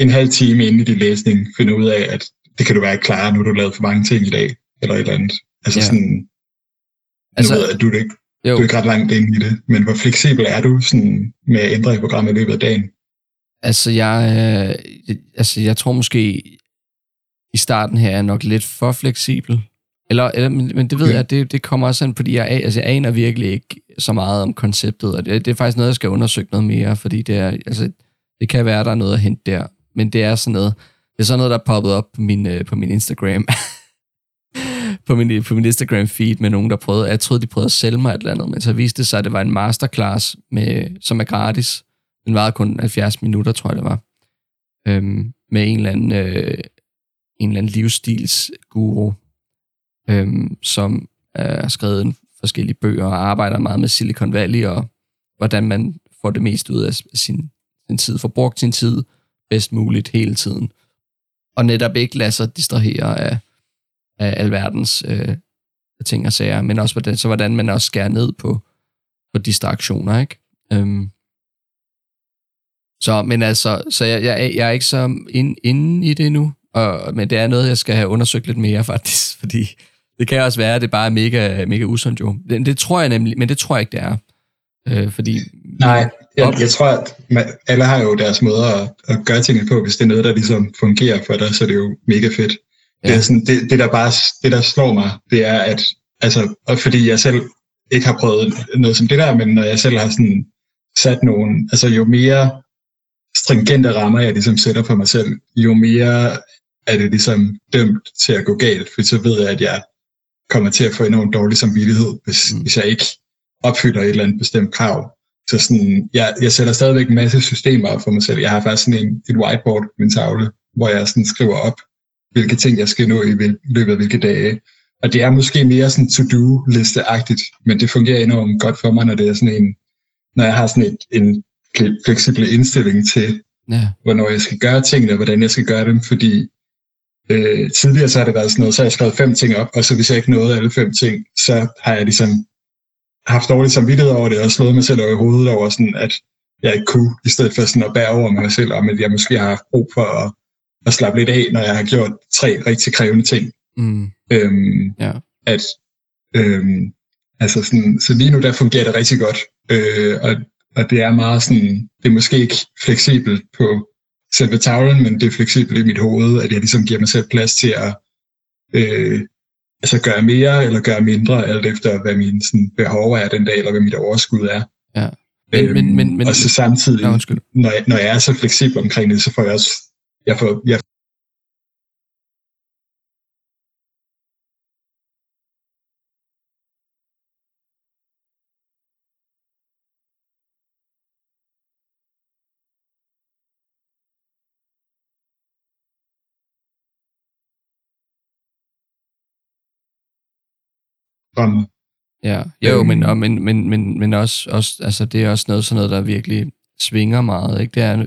en halv time inde i din læsning finder ud af, at det kan du være ikke klare, nu har du lavet for mange ting i dag, eller et eller andet. Altså ja. sådan, altså, ved, at du er ikke, jo. du er ikke ret langt inde i det, men hvor fleksibel er du sådan, med at ændre i programmet i løbet af dagen? Altså jeg, øh, altså jeg tror måske, i starten her er nok lidt for fleksibel. Eller, eller men, men det ved okay. jeg, det, det kommer også an, fordi jeg, altså, jeg aner virkelig ikke så meget om konceptet, og det, det er faktisk noget, jeg skal undersøge noget mere, fordi det er, altså, det kan være, der er noget at hente der, men det er sådan noget, det er sådan noget, der er poppet op på min, øh, på min Instagram, på min, på min Instagram feed med nogen, der prøvede, jeg troede, de prøvede at sælge mig et eller andet, men så viste det sig, at det var en masterclass, med, som er gratis. Den varede kun 70 minutter, tror jeg det var. Øhm, med en eller anden, øh, en eller anden livsstilsguru, øhm, som øh, har skrevet en forskellige bøger og arbejder meget med Silicon Valley og hvordan man får det mest ud af sin, sin tid, får brugt sin tid bedst muligt hele tiden. Og netop ikke lade sig distrahere af, af alverdens øh, ting og sager, men også hvordan, så hvordan man også skærer ned på, på distraktioner, ikke? Øhm. Så, men altså, så jeg, jeg, jeg er ikke så inde ind i det nu, og, men det er noget, jeg skal have undersøgt lidt mere faktisk, fordi det kan også være, at det bare er mega, mega usundt jo. Det, det tror jeg nemlig, men det tror jeg ikke, det er. Øh, fordi... Nej, jeg, jeg tror, at man, alle har jo deres måder at, at gøre tingene på. Hvis det er noget, der ligesom fungerer for dig, så er det jo mega fedt. Ja. Det, er sådan, det, det, der bare det, der slår mig, det er, at altså, og fordi jeg selv ikke har prøvet noget som det der, men når jeg selv har sådan sat nogen, altså jo mere stringente rammer, jeg ligesom sætter for mig selv, jo mere er det ligesom dømt til at gå galt, for så ved jeg, at jeg kommer til at få enormt dårlig samvittighed, hvis, mm. hvis jeg ikke opfylder et eller andet bestemt krav. Så sådan, jeg, jeg sætter stadigvæk en masse systemer op for mig selv. Jeg har faktisk sådan en, et whiteboard på min tavle, hvor jeg sådan skriver op, hvilke ting jeg skal nå i løbet af hvilke dage. Og det er måske mere sådan to-do-liste-agtigt, men det fungerer enormt godt for mig, når det er sådan en, når jeg har sådan et, en fleksibel indstilling til, ja. hvornår jeg skal gøre tingene, og hvordan jeg skal gøre dem, fordi øh, tidligere så har det været sådan noget, så har jeg skrevet fem ting op, og så hvis jeg ikke nåede alle fem ting, så har jeg ligesom haft dårlig samvittighed over det, og slået mig selv over i hovedet over sådan, at jeg ikke kunne, i stedet for sådan at bære over mig selv, om at jeg måske har haft brug for at, at slappe lidt af, når jeg har gjort tre rigtig krævende ting. Mm. Øhm, ja. At, øhm, altså sådan, så lige nu der fungerer det rigtig godt, øh, og, og det er meget sådan, det er måske ikke fleksibelt på selve tavlen, men det er fleksibelt i mit hoved, at jeg ligesom giver mig selv plads til at øh, altså gøre mere eller gøre mindre, alt efter hvad mine sådan, behov er den dag, eller hvad mit overskud er. Ja. Men, øhm, men, men, men, og så samtidig, ja, når, jeg, når jeg er så fleksibel omkring det, så får jeg også, jeg får, jeg. Ja, jo, øhm. men, og, men, men, men, men også, også, altså, det er også noget, sådan noget, der virkelig svinger meget, ikke? Det er,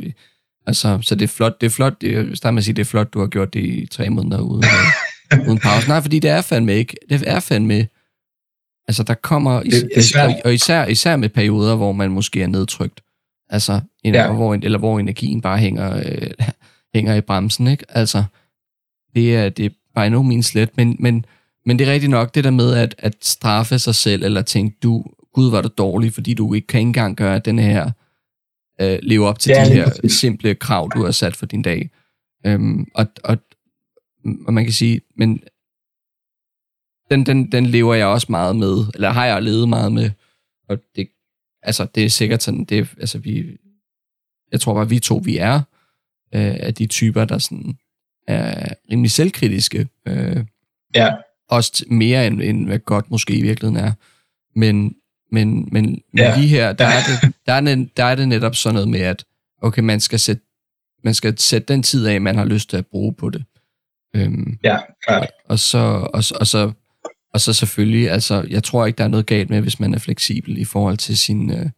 altså, så det er flot, det er flot, det, starte med at sige, det er flot, du har gjort det i tre måneder uden, uden pause. Nej, fordi det er fandme ikke, det er fandme, altså der kommer, det, det og, og især, især med perioder, hvor man måske er nedtrykt, altså, en, ja. hvor, eller hvor energien bare hænger, øh, hænger i bremsen, ikke? Altså, det er, det er bare endnu min slet, men, men men det er rigtigt nok, det der med at, at straffe sig selv, eller tænke, du, gud var du dårlig, fordi du ikke kan engang gøre den her, øh, leve op til ja, de her præcis. simple krav, du har sat for din dag. Øhm, og, og, og man kan sige, men den, den, den lever jeg også meget med, eller har jeg levet meget med, og det, altså, det er sikkert sådan, det, altså, vi, jeg tror bare, vi to, vi er, øh, af de typer, der sådan er rimelig selvkritiske. Øh, ja. Også mere end, end hvad godt måske i virkeligheden er. Men, men, men, ja. lige her, der er, det, der, er det, der er det netop sådan noget med, at okay, man skal sætte, man skal sætte den tid af, man har lyst til at bruge på det. Øhm, ja, klart. Og, og, så, og, og, så, og så selvfølgelig, altså, jeg tror ikke, der er noget galt med, hvis man er fleksibel i forhold til sin, øh,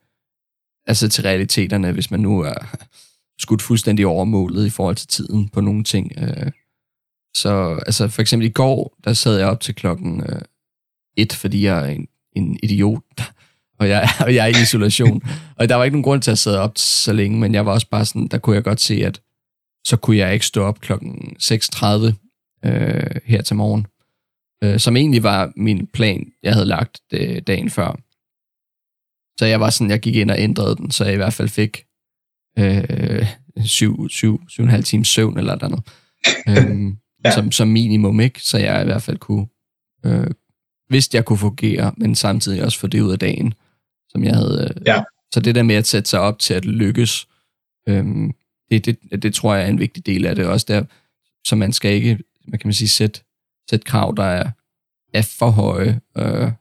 altså til realiteterne, hvis man nu er skudt fuldstændig over målet i forhold til tiden på nogle ting. Øh, så altså, for eksempel i går, der sad jeg op til klokken øh, et, fordi jeg er en, en idiot, og jeg, og jeg er i isolation. og der var ikke nogen grund til at sidde op så længe, men jeg var også bare sådan, der kunne jeg godt se, at så kunne jeg ikke stå op klokken 6.30 øh, her til morgen. Øh, som egentlig var min plan, jeg havde lagt øh, dagen før. Så jeg var sådan, jeg gik ind og ændrede den, så jeg i hvert fald fik øh, syv, syv, syv og en halv times søvn eller noget. øhm, ja. som, som minimum, ikke? Så jeg i hvert fald kunne, øh, hvis jeg kunne fungere, men samtidig også få det ud af dagen, som jeg havde. Øh, ja. Så det der med at sætte sig op til at lykkes, øh, det, det, det tror jeg er en vigtig del af det også der. Så man skal ikke, hvad kan man sige, sætte, sætte krav, der er, er for høje. Øh,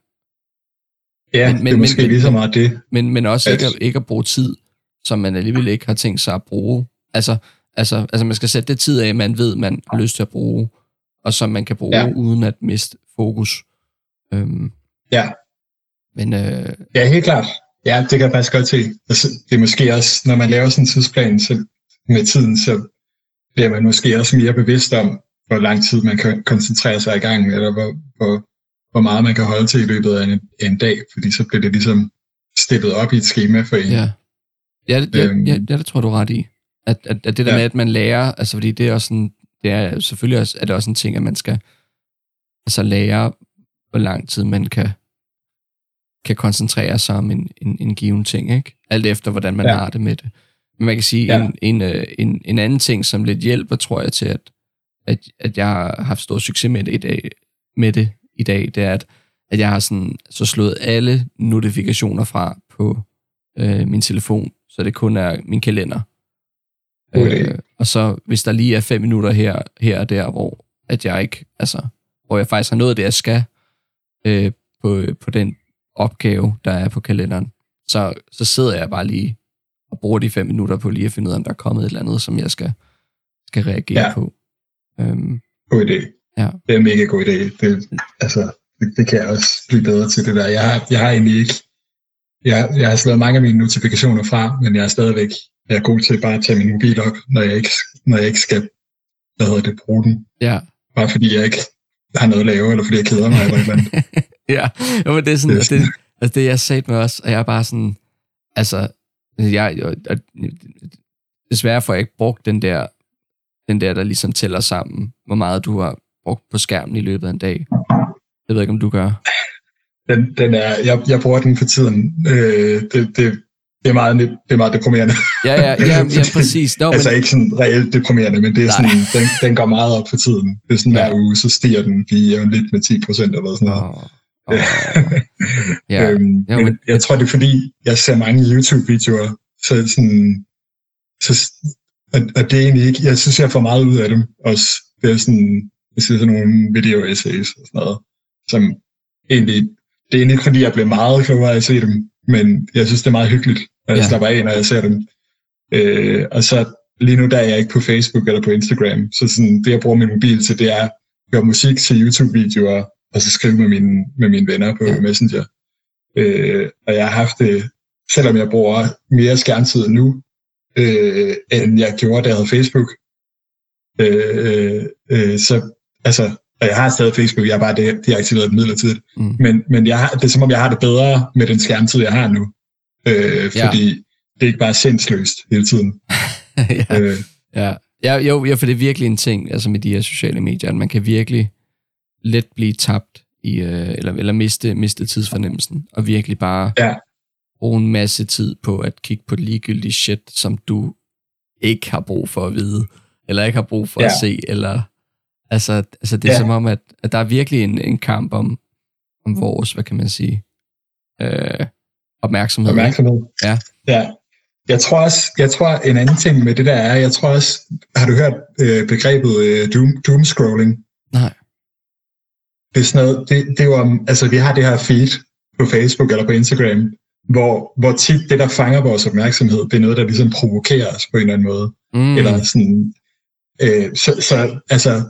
Ja, men, men, det er måske men, lige så meget det. Men, men også ikke, at, ikke at bruge tid, som man alligevel ikke har tænkt sig at bruge. Altså, Altså, altså man skal sætte det tid af, man ved, man har lyst til at bruge, og som man kan bruge ja. uden at miste fokus. Øhm, ja. Men, øh, ja, helt klart. Ja, det kan jeg faktisk godt se. Altså, det er måske også, når man laver sådan en tidsplan så med tiden, så bliver man måske også mere bevidst om, hvor lang tid man kan koncentrere sig i gang, eller hvor, hvor, hvor meget man kan holde til i løbet af en, en dag, fordi så bliver det ligesom steppet op i et schema for en. Ja, ja, det, øhm, ja, ja det tror du ret i. At, at, at det der ja. med, at man lærer, altså fordi det er også sådan, det er selvfølgelig også, er det også en ting, at man skal altså lære, hvor lang tid man kan kan koncentrere sig om en, en, en given ting, ikke? Alt efter, hvordan man ja. har det med det. Men man kan sige, ja. en, en, øh, en, en anden ting, som lidt hjælper, tror jeg, til, at, at, at jeg har haft stor succes med det i dag, med det i dag, det er, at, at jeg har sådan, så slået alle notifikationer fra på øh, min telefon, så det kun er min kalender. Okay. Øh, og så hvis der lige er fem minutter her, her og der, hvor at jeg ikke, altså, hvor jeg faktisk har noget af det, jeg skal øh, på, på den opgave, der er på kalenderen, så, så sidder jeg bare lige og bruger de fem minutter på lige at finde ud af, om der er kommet et eller andet, som jeg skal, skal reagere ja. på. Øhm, god idé. Ja. Det er en mega god idé. Det, altså, det, det kan jeg også blive bedre til det der. Jeg har, jeg har egentlig ikke jeg, jeg har slået mange af mine notifikationer fra, men jeg er stadigvæk jeg er god til bare at tage min mobil op, når jeg ikke, når jeg ikke skal hvad hedder det, bruge den. Ja. Bare fordi jeg ikke har noget at lave, eller fordi jeg keder mig eller noget. ja, men det er sådan, det, er. Det, altså det jeg sagde med os, og jeg er bare sådan, altså, jeg, jeg, jeg, desværre får jeg ikke brugt den der, den der, der ligesom tæller sammen, hvor meget du har brugt på skærmen i løbet af en dag. Jeg ved ikke, om du gør. Den, den er, jeg, jeg bruger den for tiden. Øh, det, det, det er meget, det er meget deprimerende. Ja, ja, ja, ja præcis. No, altså men... ikke sådan reelt deprimerende, men det er sådan, den, den går meget op for tiden. Det er sådan, ja. hver uge, så stiger den lige lidt med 10 procent eller sådan noget. Oh. Oh. ja. øhm, ja, men... Jeg tror, det er fordi, jeg ser mange YouTube-videoer, så sådan, så, og, og det er egentlig ikke, jeg synes, jeg får meget ud af dem også. Det er sådan, jeg ser sådan nogle video-essays og sådan noget, som egentlig, det er egentlig ikke fordi, jeg bliver meget klogere af at se dem, men jeg synes, det er meget hyggeligt, at jeg ja. slapper af, når jeg ser dem. Øh, og så lige nu, der er jeg ikke på Facebook eller på Instagram, så sådan, det, jeg bruger min mobil til, det er at gøre musik til YouTube-videoer, og så skrive med mine, med mine venner på ja. Messenger. Øh, og jeg har haft det, selvom jeg bruger mere skærmtid nu, øh, end jeg gjorde, da jeg havde Facebook, øh, øh, så altså, og jeg har stadig Facebook, jeg har bare det, deaktiveret midlertidigt. Mm. Men, men jeg har, det er som om, jeg har det bedre med den skærmtid, jeg har nu. Øh, fordi ja. det er ikke bare sindsløst hele tiden. ja. Øh. ja. Ja, jo, ja, for det er virkelig en ting altså med de her sociale medier, at man kan virkelig let blive tabt i, øh, eller, eller miste, miste tidsfornemmelsen, og virkelig bare ja. bruge en masse tid på at kigge på ligegyldige shit, som du ikke har brug for at vide, eller ikke har brug for ja. at se, eller Altså, altså det er ja. som om, at, at der er virkelig en, en kamp om, om vores, hvad kan man sige, øh, opmærksomhed. Opmærksomhed. Ja. ja. Jeg tror også, jeg tror en anden ting med det der er, jeg tror også, har du hørt øh, begrebet øh, doom, doom scrolling? Nej. Det er sådan noget, det, det er jo, altså vi har det her feed på Facebook eller på Instagram, hvor, hvor tit det, der fanger vores opmærksomhed, det er noget, der ligesom provokerer os på en eller anden måde. Mm. Eller sådan, øh, så, så altså,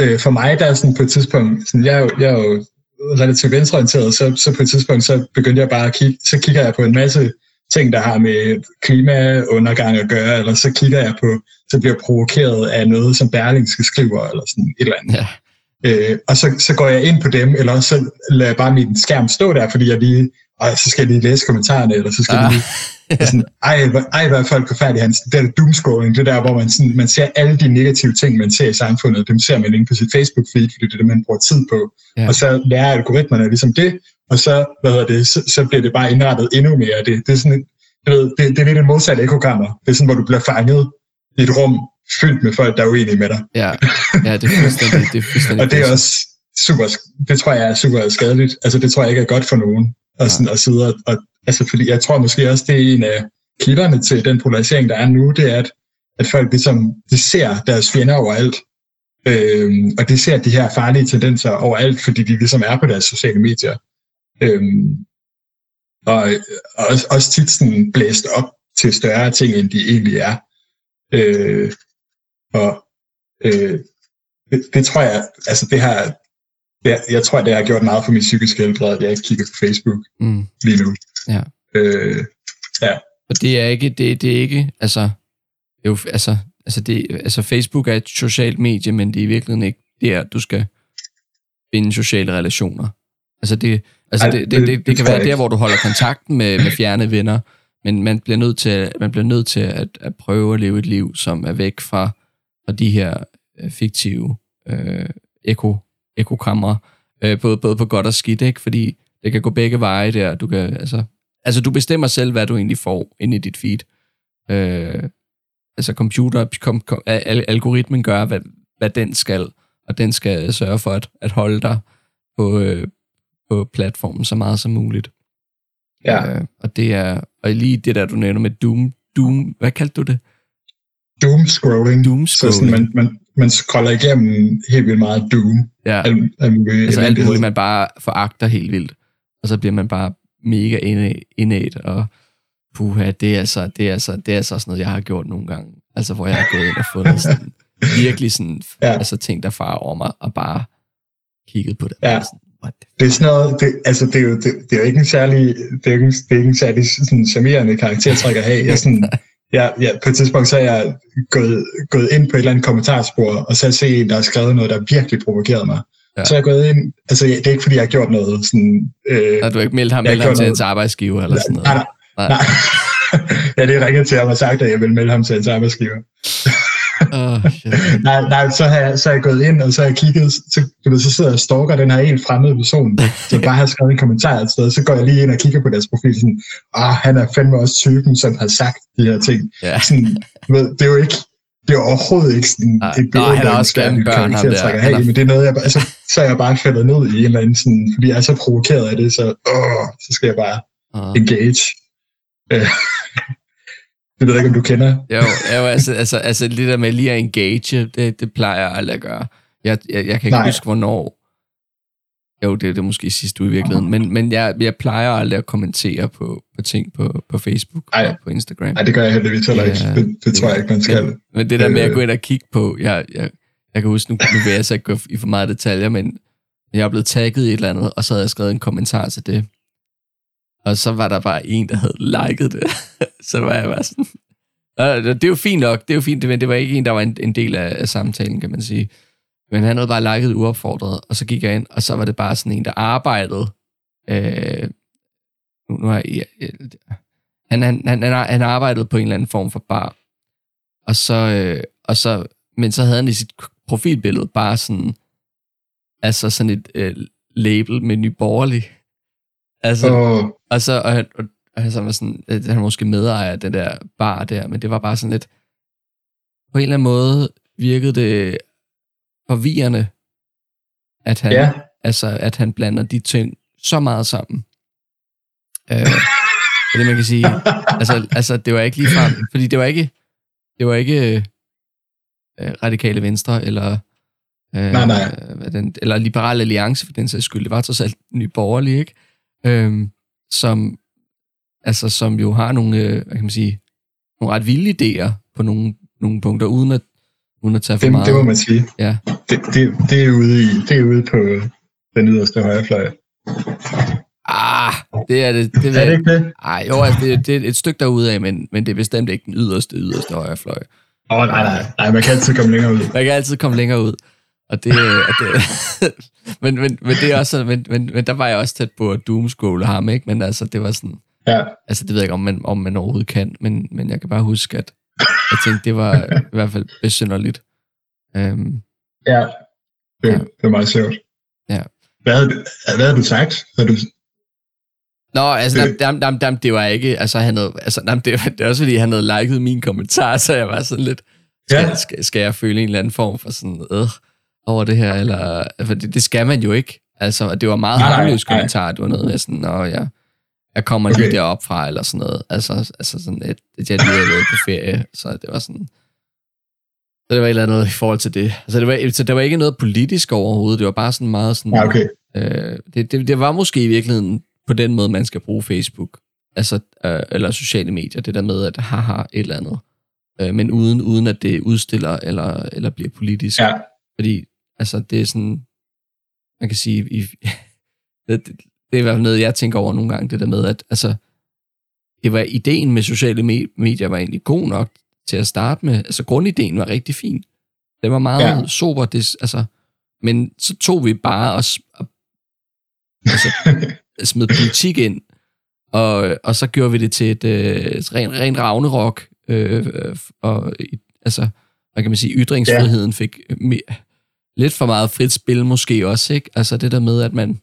øh, for mig, der er sådan på et tidspunkt, sådan, jeg, er jo, jeg er jo relativt venstreorienteret, så, så på et tidspunkt, så begyndte jeg bare at kigge, så kigger jeg på en masse ting, der har med klimaundergang at gøre, eller så kigger jeg på, så bliver provokeret af noget, som Berlingske skriver, eller sådan et eller andet. Ja. Øh, og så, så går jeg ind på dem, eller så lader jeg bare min skærm stå der, fordi jeg lige og så skal jeg lige læse kommentarerne, eller så skal ah. jeg lige... Sådan, ej, ej, hvad er folk forfærdelige, Hans. Det er doomscrolling, det der, hvor man, sådan, man ser alle de negative ting, man ser i samfundet, dem ser man inde på sit Facebook-feed, fordi det er det, man bruger tid på. Ja. Og så lærer algoritmerne ligesom det, og så, hvad hedder det, så, så bliver det bare indrettet endnu mere. Det, det er sådan, jeg ved, det, det er lidt en modsatte ekokammer. Det er sådan, hvor du bliver fanget i et rum fyldt med folk, der er uenige med dig. Ja, ja det er fuldstændig, det er fuldstændig Og det er også super, det tror jeg er super skadeligt. Altså det tror jeg ikke er godt for nogen og, sådan, og sidde og, og, altså fordi jeg tror måske også, det er en af kilderne til den polarisering, der er nu, det er, at, at folk ligesom, de ser deres fjender overalt, øhm, og de ser de her farlige tendenser overalt, fordi de ligesom er på deres sociale medier. Øhm, og, og også, også tit sådan blæst op til større ting, end de egentlig er. Øh, og øh, det, det tror jeg, altså det har, jeg, jeg tror, det har gjort meget for mit psykiske helbred, at jeg ikke kigger på Facebook mm. lige nu. Ja. Øh, ja. Og det er ikke, det, det er ikke, altså, jo, altså, altså, det, altså Facebook er et socialt medie, men det er i virkeligheden ikke der, du skal finde sociale relationer. Altså det, altså Ej, det, det, det, det, det kan være der, hvor du holder kontakten med, med fjerne venner, men man bliver nødt til, man bliver nødt til at, at prøve at leve et liv, som er væk fra, fra de her øh, fiktive øh, eko ekokammer, øh, både, både på godt og skidt, ikke? fordi det kan gå begge veje der. Du kan, altså, altså, du bestemmer selv, hvad du egentlig får ind i dit feed. Øh, altså, computer, kom, kom, al, algoritmen gør, hvad, hvad den skal, og den skal sørge for at, at holde dig på, øh, på platformen så meget som muligt. Ja. Øh, og det er, og lige det der, du nævner med Doom, Doom, hvad kaldte du det? Doom scrolling. Doom scrolling. Så sådan, man, man, man scroller igennem helt vildt meget Doom. Ja. Al, al, altså alt muligt, man bare foragter helt vildt. Og så bliver man bare mega indad, og puha, det er, altså, det, er altså, det er altså sådan noget, jeg har gjort nogle gange. Altså, hvor jeg har gået ind og fundet sådan, virkelig sådan, ja. altså ting, der farer over mig, og bare kigget på det. Ja. Sådan, det er sådan noget, det, altså det er, jo, det, det er jo ikke en særlig, det er ikke, det er ikke en særlig sådan, charmerende karaktertræk at have. Jeg sådan, ja, ja, på et tidspunkt så er jeg gået, gået ind på et eller andet kommentarspor, og så har jeg set en, der har skrevet noget, der virkelig provokerede mig. Ja. Så er jeg gået ind, altså det er ikke fordi, jeg har gjort noget sådan... Øh, har du ikke meldt ham, meldt ham til hans arbejdsgiver eller sådan noget? Nej, nej. nej. nej. ja, det er ringet til ham og sagt, at jeg vil melde ham til hans arbejdsgiver. Oh, nej, nej, så har, jeg, så har jeg gået ind, og så har jeg kigget, så, så sidder jeg og stalker den her helt fremmede person, så bare har skrevet en kommentar et sted, så går jeg lige ind og kigger på deres profil, sådan, ah, han er fandme også typen, som har sagt de her ting. Yeah. Sådan, ved, det er jo ikke, det er overhovedet ikke sådan et billede, der er gerne børn, ham der. Have, men det er noget, jeg, altså, så er jeg bare faldet ned i en eller anden sådan, fordi jeg er så provokeret af det, så, åh, så skal jeg bare uh. engage. Øh. Det ved jeg ikke, om du kender. Jo, jo altså, altså, altså det der med lige at engage, det, det plejer jeg aldrig at gøre. Jeg, jeg, jeg kan ikke Nej. huske, hvornår. Jo, det, det er måske sidste uge i virkeligheden. Men, men jeg, jeg plejer aldrig at kommentere på, på ting på, på Facebook Ej. og på Instagram. Nej, det gør jeg heldigvis heller ikke. Ja, det, det tror jeg ikke, man skal. Men, men det der med at gå ind og kigge på, jeg, jeg, jeg kan huske, nu, nu vil jeg så ikke gå i for meget detaljer, men jeg er blevet tagget i et eller andet, og så havde jeg skrevet en kommentar til det. Og så var der bare en, der havde liket det. så var jeg bare sådan... Det er jo fint nok, det er jo fint, men det var ikke en, der var en, en del af, af samtalen, kan man sige. Men han havde bare liket uopfordret, og så gik jeg ind, og så var det bare sådan en, der arbejdede. Øh, nu, nu har jeg, han, han, han, han arbejdede på en eller anden form for bar. Og så, øh, og så, men så havde han i sit profilbillede bare sådan, altså sådan et øh, label med nyborgerlig. Altså, oh. og så, og, og, og han så var sådan, at han måske medejer af den der bar der, men det var bare sådan lidt, på en eller anden måde virkede det forvirrende, at han, ja. altså, at han blander de ting så meget sammen. Øh, det man kan sige. Altså, altså, det var ikke lige frem, fordi det var ikke, det var ikke øh, radikale venstre, eller øh, nej, nej. Den, eller liberal alliance for den sags skyld. Det var trods alt nye borgerlige, ikke? Øh, som, altså, som jo har nogle, øh, hvad kan man sige, nogle ret vilde idéer på nogle, nogle punkter, uden at, uden at tage for det, meget. Det må man sige. Ja. Det, det, det, er ude i, det er ude på den yderste højrefløj. Ah, det er det. det er det ikke det? Ej, jo, altså, det, det er et stykke derude af, men, men det er bestemt ikke den yderste, yderste højrefløj. Åh, oh, nej, nej, nej, man kan altid komme længere ud. Man kan altid komme længere ud. Og det, og det men, men, men, det er også, men, men, men der var jeg også tæt på at doomscrolle ham, ikke? Men altså, det var sådan, ja. altså det ved jeg ikke, om man, om man overhovedet kan, men, men jeg kan bare huske, at jeg tænkte, det var i hvert fald besynderligt. Um, ja, det, ja, det var meget sjovt. Ja. Hvad havde, hvad havde du sagt? Havde du... Nå, altså, det, dam, dam, dam, det var ikke, altså, han havde, altså, dam, det, var, det var også fordi, han havde liket min kommentar, så jeg var sådan lidt, skal, ja. skal, skal jeg føle en eller anden form for sådan, øh, over det her, eller, for det, det skal man jo ikke. Altså, det var meget harmløs kommentar, det var noget med sådan, og ja, jeg kommer okay. lige derop fra, eller sådan noget. Altså, altså sådan et, et jeg lige havde på ferie, så det var sådan, så det var et eller andet i forhold til det. Altså, det var, så det var ikke noget politisk overhovedet, det var bare sådan meget sådan, ja, okay. øh, det, det, det var måske i virkeligheden på den måde, man skal bruge Facebook, altså, øh, eller sociale medier, det der med, at haha, et eller andet. Øh, men uden, uden at det udstiller, eller, eller bliver politisk. Ja. Fordi Altså, det er sådan, man kan sige, i, det, det, er i hvert fald noget, jeg tænker over nogle gange, det der med, at altså, det var ideen med sociale medier var egentlig god nok til at starte med. Altså, grundideen var rigtig fin. Det var meget ja. sober, det, altså, men så tog vi bare og, og altså, smed politik ind, og, og så gjorde vi det til et, øh, et rent ren ravnerok, øh, øh, og altså, hvad kan man sige, ytringsfriheden fik mere, lidt for meget frit spil måske også, ikke? Altså det der med, at man,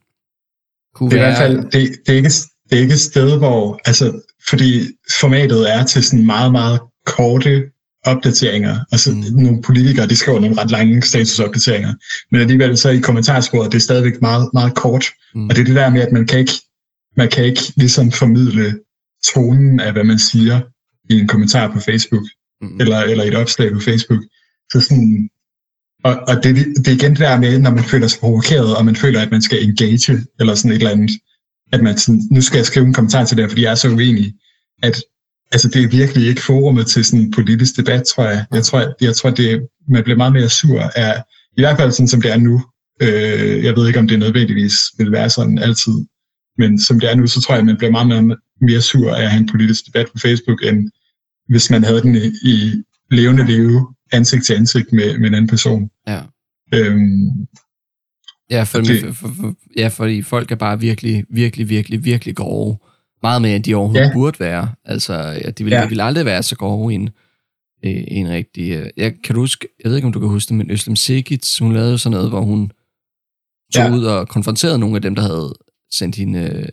kunne det er være... i hvert fald, det, det, er ikke, det er ikke et sted, hvor, altså, fordi formatet er til sådan meget, meget korte opdateringer. Altså mm. nogle politikere, de skriver nogle ret lange statusopdateringer. Men alligevel så i kommentarsporet, det er stadigvæk meget, meget kort. Mm. Og det er det der med, at man kan ikke, man kan ikke ligesom formidle tonen af, hvad man siger i en kommentar på Facebook, mm. eller, eller et opslag på Facebook. Så sådan, og, og det, det er igen det der med, når man føler sig provokeret, og man føler, at man skal engage, eller sådan et eller andet, at man sådan, nu skal jeg skrive en kommentar til det, fordi jeg er så uenig, at altså, det er virkelig ikke forumet til sådan en politisk debat, tror jeg. Jeg tror, jeg, jeg tror det, man bliver meget mere sur af, i hvert fald sådan, som det er nu. Øh, jeg ved ikke, om det nødvendigvis vil være sådan altid, men som det er nu, så tror jeg, at man bliver meget mere, mere sur af at have en politisk debat på Facebook, end hvis man havde den i, i levende leve ansigt til ansigt med, med en anden person. Ja. Øhm, ja, for, okay. for, for, for, ja, fordi folk er bare virkelig, virkelig, virkelig, virkelig grove. Meget mere, end de overhovedet ja. burde være. Altså, ja, de, vil, ja. de vil aldrig være så grove i en, i en rigtig... Øh, jeg, kan du huske, jeg ved ikke, om du kan huske det, men Øslem Sikic, hun lavede sådan noget, hvor hun tog ja. ud og konfronterede nogle af dem, der havde sendt hende...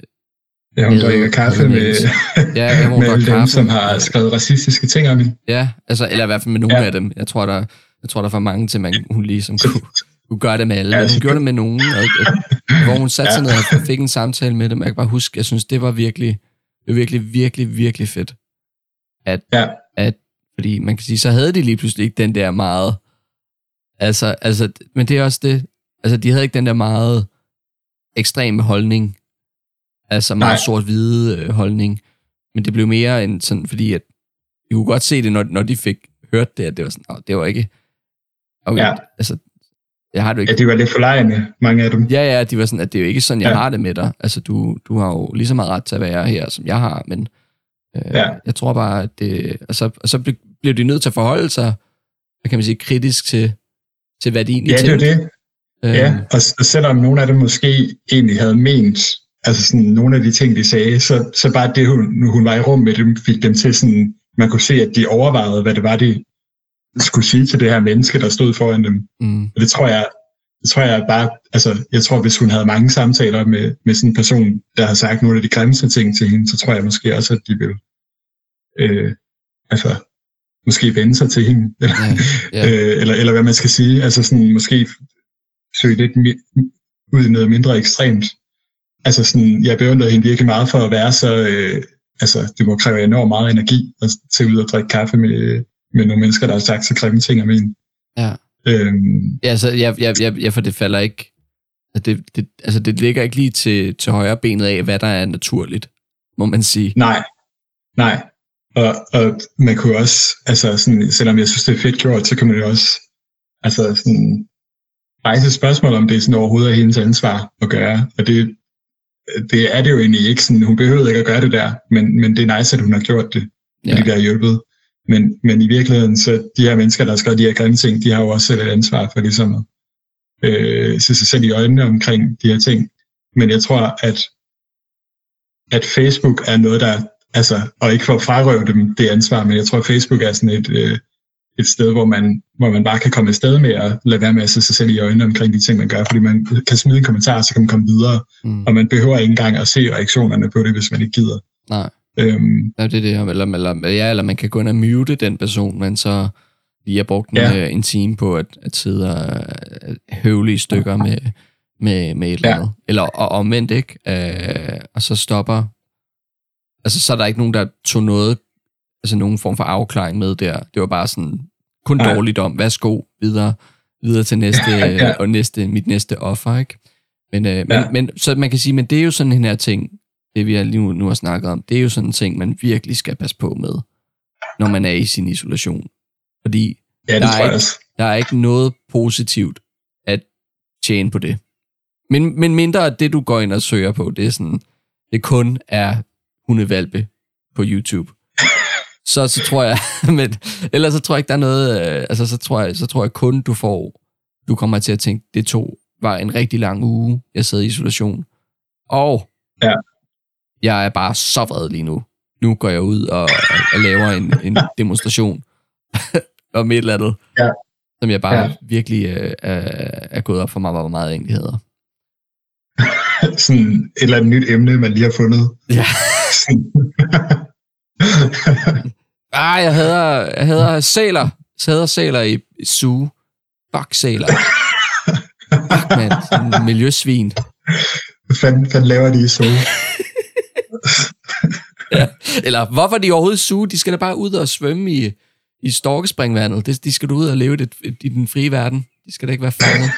Ja, hun drikker kaffe med, ja, ja, hun med alle dem, som har skrevet racistiske ting om hende. Ja, altså, eller i hvert fald med nogle ja. af dem. Jeg tror, der, jeg tror, der er for mange til, man, hun ligesom kunne, kunne gøre det med alle. Ja, hun gjorde det med nogen, og, og, hvor hun satte sig ned og fik en samtale med dem. Jeg kan bare huske, jeg synes, det var virkelig, det var virkelig, virkelig, virkelig fedt. At, ja. at, fordi man kan sige, så havde de lige pludselig ikke den der meget, altså, altså, men det er også det, altså de havde ikke den der meget ekstreme holdning, altså meget sort-hvide øh, holdning, men det blev mere en sådan, fordi at, vi kunne godt se det, når, når de fik hørt det, at det var sådan, oh, det var ikke, okay, ja. altså, jeg har det ikke. Ja, de var lidt forlejende, mange af dem. Ja, ja, de var sådan, at det er jo ikke sådan, jeg ja. har det med dig. Altså, du, du har jo lige så meget ret til at være her, som jeg har, men øh, ja. jeg tror bare, at det... Og så, og så bliver de nødt til at forholde sig, hvad kan man sige, kritisk til, til hvad de egentlig Ja, det er det. Øh, ja, og, og selvom nogle af dem måske egentlig havde ment, altså sådan nogle af de ting, de sagde, så, så bare det, hun, hun var i rum med dem, fik dem til sådan, man kunne se, at de overvejede, hvad det var, de skulle sige til det her menneske, der stod foran dem. Mm. Og det tror jeg, det tror jeg bare, altså, jeg tror, hvis hun havde mange samtaler med, med sådan en person, der har sagt nogle af de grimmeste ting til hende, så tror jeg måske også, at de vil, øh, altså, måske vende sig til hende, eller, ja. øh, eller, eller hvad man skal sige, altså sådan, måske søge lidt ud i noget mindre ekstremt. Altså sådan, jeg beundrer hende virkelig meget for at være så, øh, altså, det må kræve enormt meget energi at tage ud og drikke kaffe med, med nogle mennesker, der har sagt så grimme ting om en. Ja. Øhm, ja, så jeg, jeg, jeg, jeg, for det falder ikke, det, det, altså det ligger ikke lige til, til højre benet af, hvad der er naturligt, må man sige. Nej, nej. Og, og man kunne også, altså sådan, selvom jeg synes, det er fedt gjort, så kan man jo også altså sådan, rejse spørgsmål om det sådan overhovedet er hendes ansvar at gøre. Og det, det er det jo egentlig ikke. Sådan, hun behøvede ikke at gøre det der, men, men det er nice, at hun har gjort det, ja. det har hjulpet. Men, men i virkeligheden, så de her mennesker, der skrevet de her grimme ting, de har jo også selv et ansvar for ligesom at øh, se sig selv i øjnene omkring de her ting. Men jeg tror, at, at Facebook er noget, der, altså, og ikke for at frarøve dem det ansvar, men jeg tror, at Facebook er sådan et, øh, et sted, hvor man, hvor man bare kan komme afsted med at lade være med at se sig selv i øjnene omkring de ting, man gør, fordi man kan smide en kommentar, så kan man komme videre, mm. og man behøver ikke engang at se reaktionerne på det, hvis man ikke gider. Nej. Øhm, ja, det er det. Eller, eller, ja, eller man kan gå ind og mute den person, men så lige har brugt en, ja. Øh, en time på at, at sidde og øh, høvle i stykker med, med, med et eller andet. Ja. Eller og, omvendt, ikke? Øh, og så stopper... Altså, så er der ikke nogen, der tog noget, altså nogen form for afklaring med der. Det var bare sådan, kun ja. dårligt om, værsgo, videre, videre til næste, ja, ja. og næste, mit næste offer, ikke? Men, øh, ja. men, men, så man kan sige, men det er jo sådan en her ting, det vi lige nu, nu har snakket om, det er jo sådan en ting, man virkelig skal passe på med, når man er i sin isolation. Fordi ja, det der, er ikke, der er ikke noget positivt at tjene på det. Men, men mindre at det, du går ind og søger på, det er sådan, det kun er hundevalpe på YouTube. Så, så tror jeg, men ellers så tror jeg ikke, der er noget, øh, altså så tror jeg, så tror jeg kun, du får, du kommer til at tænke, det to var en rigtig lang uge, jeg sad i isolation. Og ja jeg er bare så vred lige nu. Nu går jeg ud og, og laver en, en demonstration om et eller andet, ja. som jeg bare ja. virkelig øh, er, er gået op for mig, hvor meget egentlig hedder. sådan et eller andet nyt emne, man lige har fundet. Ja. ah, jeg hader, jeg hader sæler. Jeg hader sæler i, zoo. Fuck sæler. Fuck, mand. Sådan miljøsvin. Hvad fanden, fanden laver de i zoo? ja. Eller hvorfor de overhovedet suge? De skal da bare ud og svømme i, i storkespringvandet. De, de skal du ud og leve det, i den frie verden. De skal da ikke være fanget.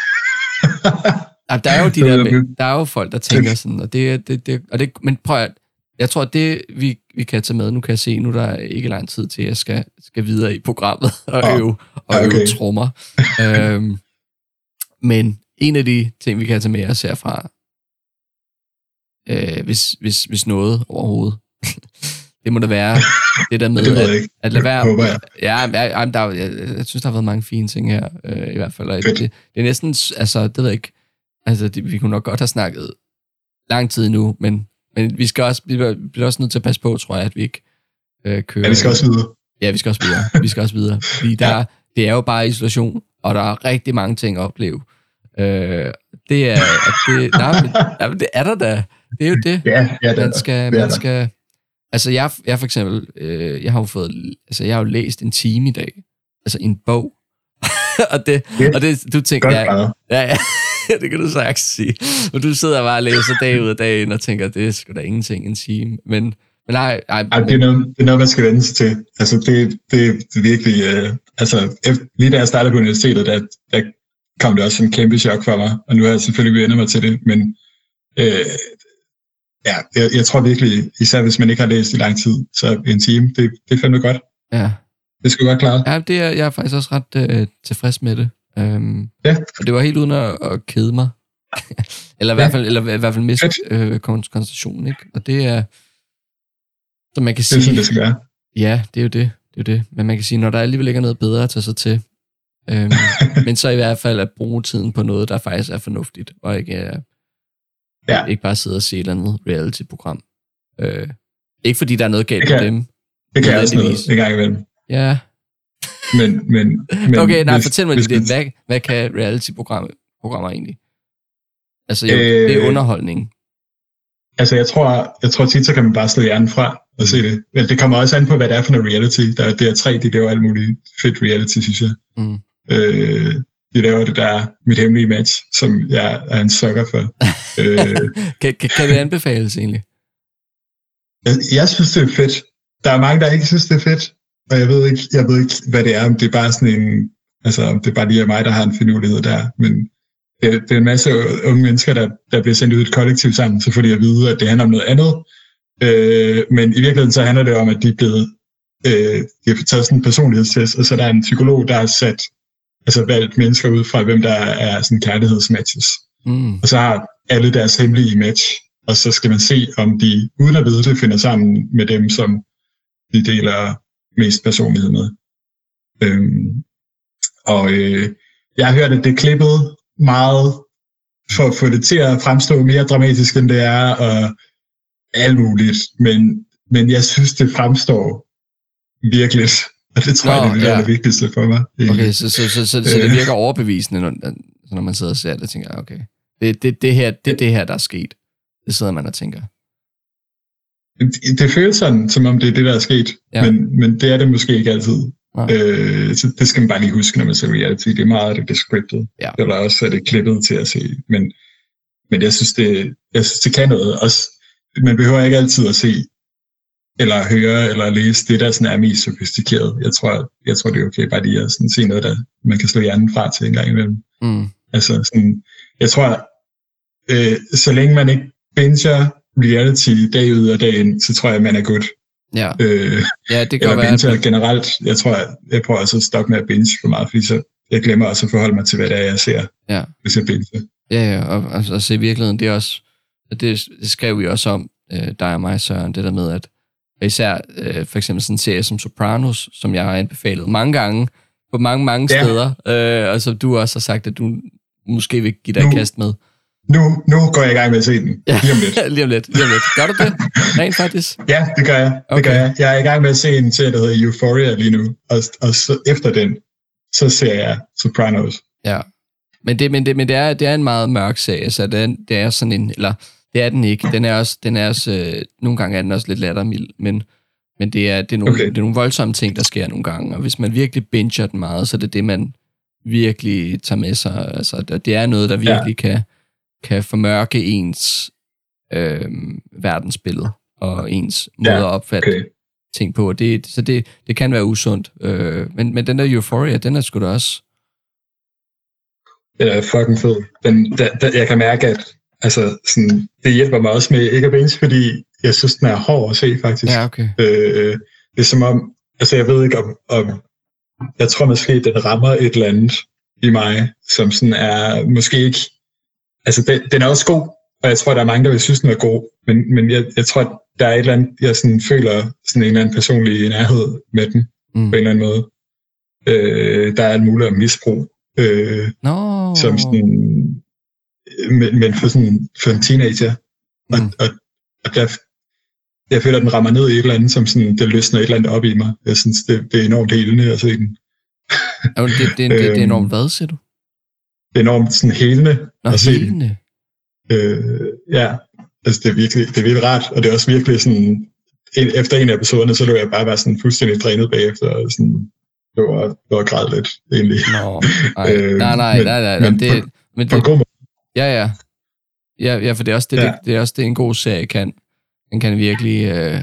ja, der er jo de der, der er jo folk, der tænker sådan, og det, det, det, og det men prøv at, jeg tror, at det, vi, vi kan tage med, nu kan jeg se, nu der er ikke lang tid til, at jeg skal, skal videre i programmet og øve, og øve okay. trommer. øhm, men en af de ting, vi kan tage med os herfra, øh, hvis, hvis, hvis noget overhovedet, det må da være det der med, det at, at lade være... Håber jeg. Ja, jeg, der, jeg, jeg synes, der har været mange fine ting her, øh, i hvert fald. det, det, det er næsten, altså, det ved jeg ikke, altså, det, vi kunne nok godt have snakket lang tid nu, men, men vi skal også, vi bliver også nødt til at passe på, tror jeg, at vi ikke øh, kører... Ja, vi skal også videre. Ja, vi skal også videre. Vi skal også videre. Fordi der, ja. det er jo bare isolation, og der er rigtig mange ting at opleve. Øh, det er, det, nej, men, det er der da. Det er jo det. Ja, ja det man skal, det man skal, altså jeg, jeg for eksempel, øh, jeg har jo fået, altså jeg har jo læst en time i dag, altså en bog, og det, yeah. og det, du tænker, ja, ja, ja, det kan du sagtens sige. Og du sidder bare og læser dag ud af dag ind og tænker, det er sgu da ingenting en time, men, men nej, nej Ej, det, er noget, det er noget, man skal vende sig til. Altså, det, det, det er virkelig... Øh, altså, efter, lige da jeg startede på universitetet, der, der kom det også som en kæmpe chok for mig, og nu har jeg selvfølgelig vendt mig til det, men øh, ja, jeg, jeg tror virkelig, især hvis man ikke har læst i lang tid, så en time, det, det er fandme godt. Ja. Det skal godt klare. Ja, det er, jeg er faktisk også ret øh, tilfreds med det. Um, ja. Og det var helt uden at, at kede mig. eller, i ja. hvert fald, eller i hvert fald miste øh, koncentrationen, ikke? Og det er, så man kan sige... Det er sådan, det skal være. Ja, det er jo det. Det er jo det. Men man kan sige, når der alligevel ikke er noget bedre at tage sig til, øhm, men så i hvert fald at bruge tiden på noget, der faktisk er fornuftigt, og ikke er Ja. Ikke bare sidde og se et eller andet reality-program. Øh, ikke fordi der er noget galt med dem. Det kan jeg også noget en gang imellem. Ja. Men, men, men okay, nej, hvis, fortæl mig hvis, det. Hvad, hvad kan reality-programmer programmer egentlig? Altså, jo, øh, det er underholdning. Altså, jeg tror, jeg tror tit, så kan man bare slå hjernen fra og se det. Men det kommer også an på, hvad det er for noget reality. Der er DR3, de laver alt muligt fedt reality, synes jeg. Mm. Øh, de laver det der mit hemmelige match, som jeg er en sukker for. øh, kan, kan, kan det anbefales egentlig? Jeg, jeg synes, det er fedt. Der er mange, der ikke synes, det er fedt. Og jeg ved ikke, jeg ved ikke hvad det er. Om det er bare sådan en... Altså, om det er bare lige mig, der har en finurlighed der. Men det, det er en masse unge mennesker, der, der bliver sendt ud i et kollektiv sammen, så får de at vide, at det handler om noget andet. Øh, men i virkeligheden så handler det om, at de er blevet øh, de har taget sådan en personlighedstest, og så der er en psykolog, der har sat altså valgt mennesker ud fra, hvem der er sådan kærlighedsmatches. Mm. Og så har alle deres hemmelige match, og så skal man se, om de, uden at vide det, finder sammen med dem, som de deler mest personlighed med. Øhm, og øh, jeg har hørt, at det er klippet meget for at få det til at fremstå mere dramatisk, end det er, og alt muligt. Men, men jeg synes, det fremstår virkelig og det tror Nå, jeg, det er ja. det vigtigste for mig. Okay, så, så, så, så, så det virker overbevisende, når, når man sidder og ser det, tænker jeg, okay, det, det, det, her, det det her, der er sket. Det sidder man og tænker. Det, det føles sådan, som om det er det, der er sket, ja. men, men det er det måske ikke altid. Øh, så det skal man bare lige huske, når man ser reality. Det er meget af det, det scriptet. Ja. Eller også er det klippet til at se. Men, men jeg synes, det, jeg synes, det kan noget. Også, man behøver ikke altid at se eller høre eller læse det, der sådan er mest sofistikeret. Jeg tror, jeg tror det er okay bare lige at sådan se noget, der man kan slå hjernen fra til en gang imellem. Mm. Altså sådan, jeg tror, øh, så længe man ikke binger reality dag ud og dag ind, så tror jeg, man er godt. Ja, øh, ja det kan være. Eller generelt, jeg tror, jeg, jeg prøver også at stoppe med at binge for meget, fordi så jeg glemmer også at forholde mig til, hvad det er, jeg ser, ja. hvis jeg binger. Ja, ja, og, og, og se virkeligheden, det er også, det, det skrev vi også om, øh, dig og mig, Søren, det der med, at især øh, for eksempel sådan en serie som Sopranos, som jeg har anbefalet mange gange, på mange, mange ja. steder, øh, og som du også har sagt, at du måske vil give dig nu, kast med. Nu, nu går jeg i gang med at se den. Lige om lidt. lige om lidt. Lige om lidt. Gør du det? Rent faktisk? Ja, det gør jeg. Okay. Det gør jeg. Jeg er i gang med at se en serie, der hedder Euphoria lige nu, og, og så, efter den, så ser jeg Sopranos. Ja. Men det, men det, men det, er, det er en meget mørk sag. Altså, det er, det er sådan en... Eller, det er den ikke. Den er også... Den er også øh, nogle gange er den også lidt lattermild, men, men det er, det, er nogle, okay. det er nogle voldsomme ting, der sker nogle gange. Og hvis man virkelig binger den meget, så er det det, man virkelig tager med sig. Altså, det er noget, der virkelig ja. kan, kan formørke ens øh, verdensbillede og ens måde ja, at opfatte okay. ting på. Det, så det, det kan være usundt. Øh, men, men den der Euphoria, den er sgu da også... Den er fucking fed. Den, der, der, jeg kan mærke, at altså, sådan, det hjælper mig også med ikke at binge, fordi jeg synes, den er hård at se, faktisk. Ja, okay. Øh, det er som om, altså jeg ved ikke om, om jeg tror måske, den rammer et eller andet i mig, som sådan er måske ikke, altså den, den er også god, og jeg tror, der er mange, der vil synes, den er god, men, men jeg, jeg tror, der er et eller andet, jeg sådan føler sådan en eller anden personlig nærhed med den, mm. på en eller anden måde. Øh, der er en mulighed at misbrug. Øh, no. Som sådan, men, men for, sådan, for en teenager. Mm. Og, og, og der, jeg føler, at den rammer ned i et eller andet, som sådan, det løsner et eller andet op i mig. Jeg synes, det, det er enormt helende at se den. det, det, det, det, det er enormt hvad, siger du? Enormt sådan helende Nå, at se helende. Øh, ja, altså det er, virkelig, det er virkelig rart, og det er også virkelig sådan, en, efter en af episoderne, så lå jeg bare være sådan fuldstændig drænet bagefter, og sådan, det var, det var græd lidt, egentlig. Nå, ej, øh, nej, nej, nej, nej, nej, men, det, på, men på det, måde. Ja, ja. Ja, ja, for det er også det, ja. det, det, er også det, en god serie kan. Den kan virkelig, øh,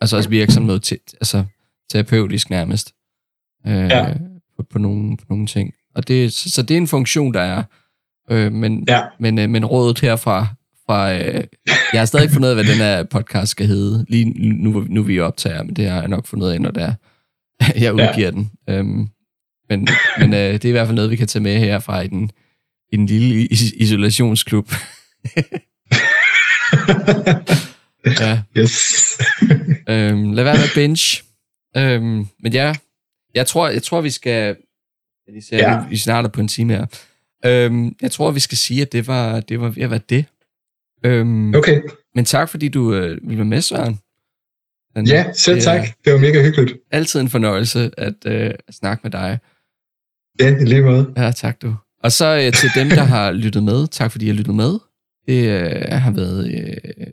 altså også virke som noget, t- altså terapeutisk nærmest, øh, ja. på, på, nogle, på nogle ting. Og det, så, så det er en funktion, der er, øh, men, ja. men, øh, men rådet herfra, fra, øh, jeg har stadig ikke fundet ud af, hvad den her podcast skal hedde, lige nu, nu vi optager, men det har jeg nok fundet ud af, når det er, jeg udgiver ja. den. Øhm, men men øh, det er i hvert fald noget, vi kan tage med herfra i den, i den lille is- isolationsklub. ja. Yes. øhm, lad være med binge. Øhm, men ja, jeg tror, jeg tror vi skal... Jeg ser, ja. Vi snart er på en time her. Øhm, jeg tror, vi skal sige, at det var, det var ved at være det. Øhm, okay. Men tak, fordi du øh, ville være med, Søren. Den, ja, selv tak. Det var mega hyggeligt. Altid en fornøjelse at, øh, at snakke med dig. Ja, i lige måde. Ja, tak du. Og så øh, til dem, der har lyttet med, tak fordi I har lyttet med. Det øh, har været øh,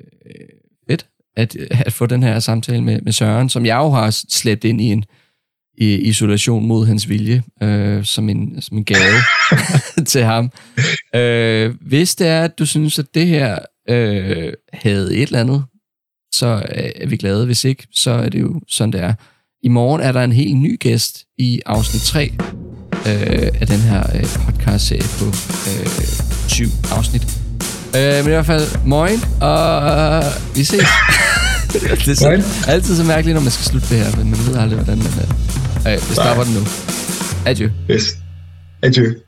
fedt at, at få den her samtale med, med Søren, som jeg jo har slæbt ind i en i isolation mod hans vilje, øh, som, en, som en gave til ham. Øh, hvis det er, at du synes, at det her øh, havde et eller andet, så er vi glade. Hvis ikke, så er det jo sådan, det er. I morgen er der en helt ny gæst i afsnit 3 øh, af den her øh, podcast-serie på øh, 7 afsnit. Øh, men i hvert fald, morgen, og øh, vi ses. det er så, altid så mærkeligt, når man skal slutte det her, men man ved aldrig, hvordan man... Øh, øh, vi stopper den nu. Adieu. Yes. Adieu.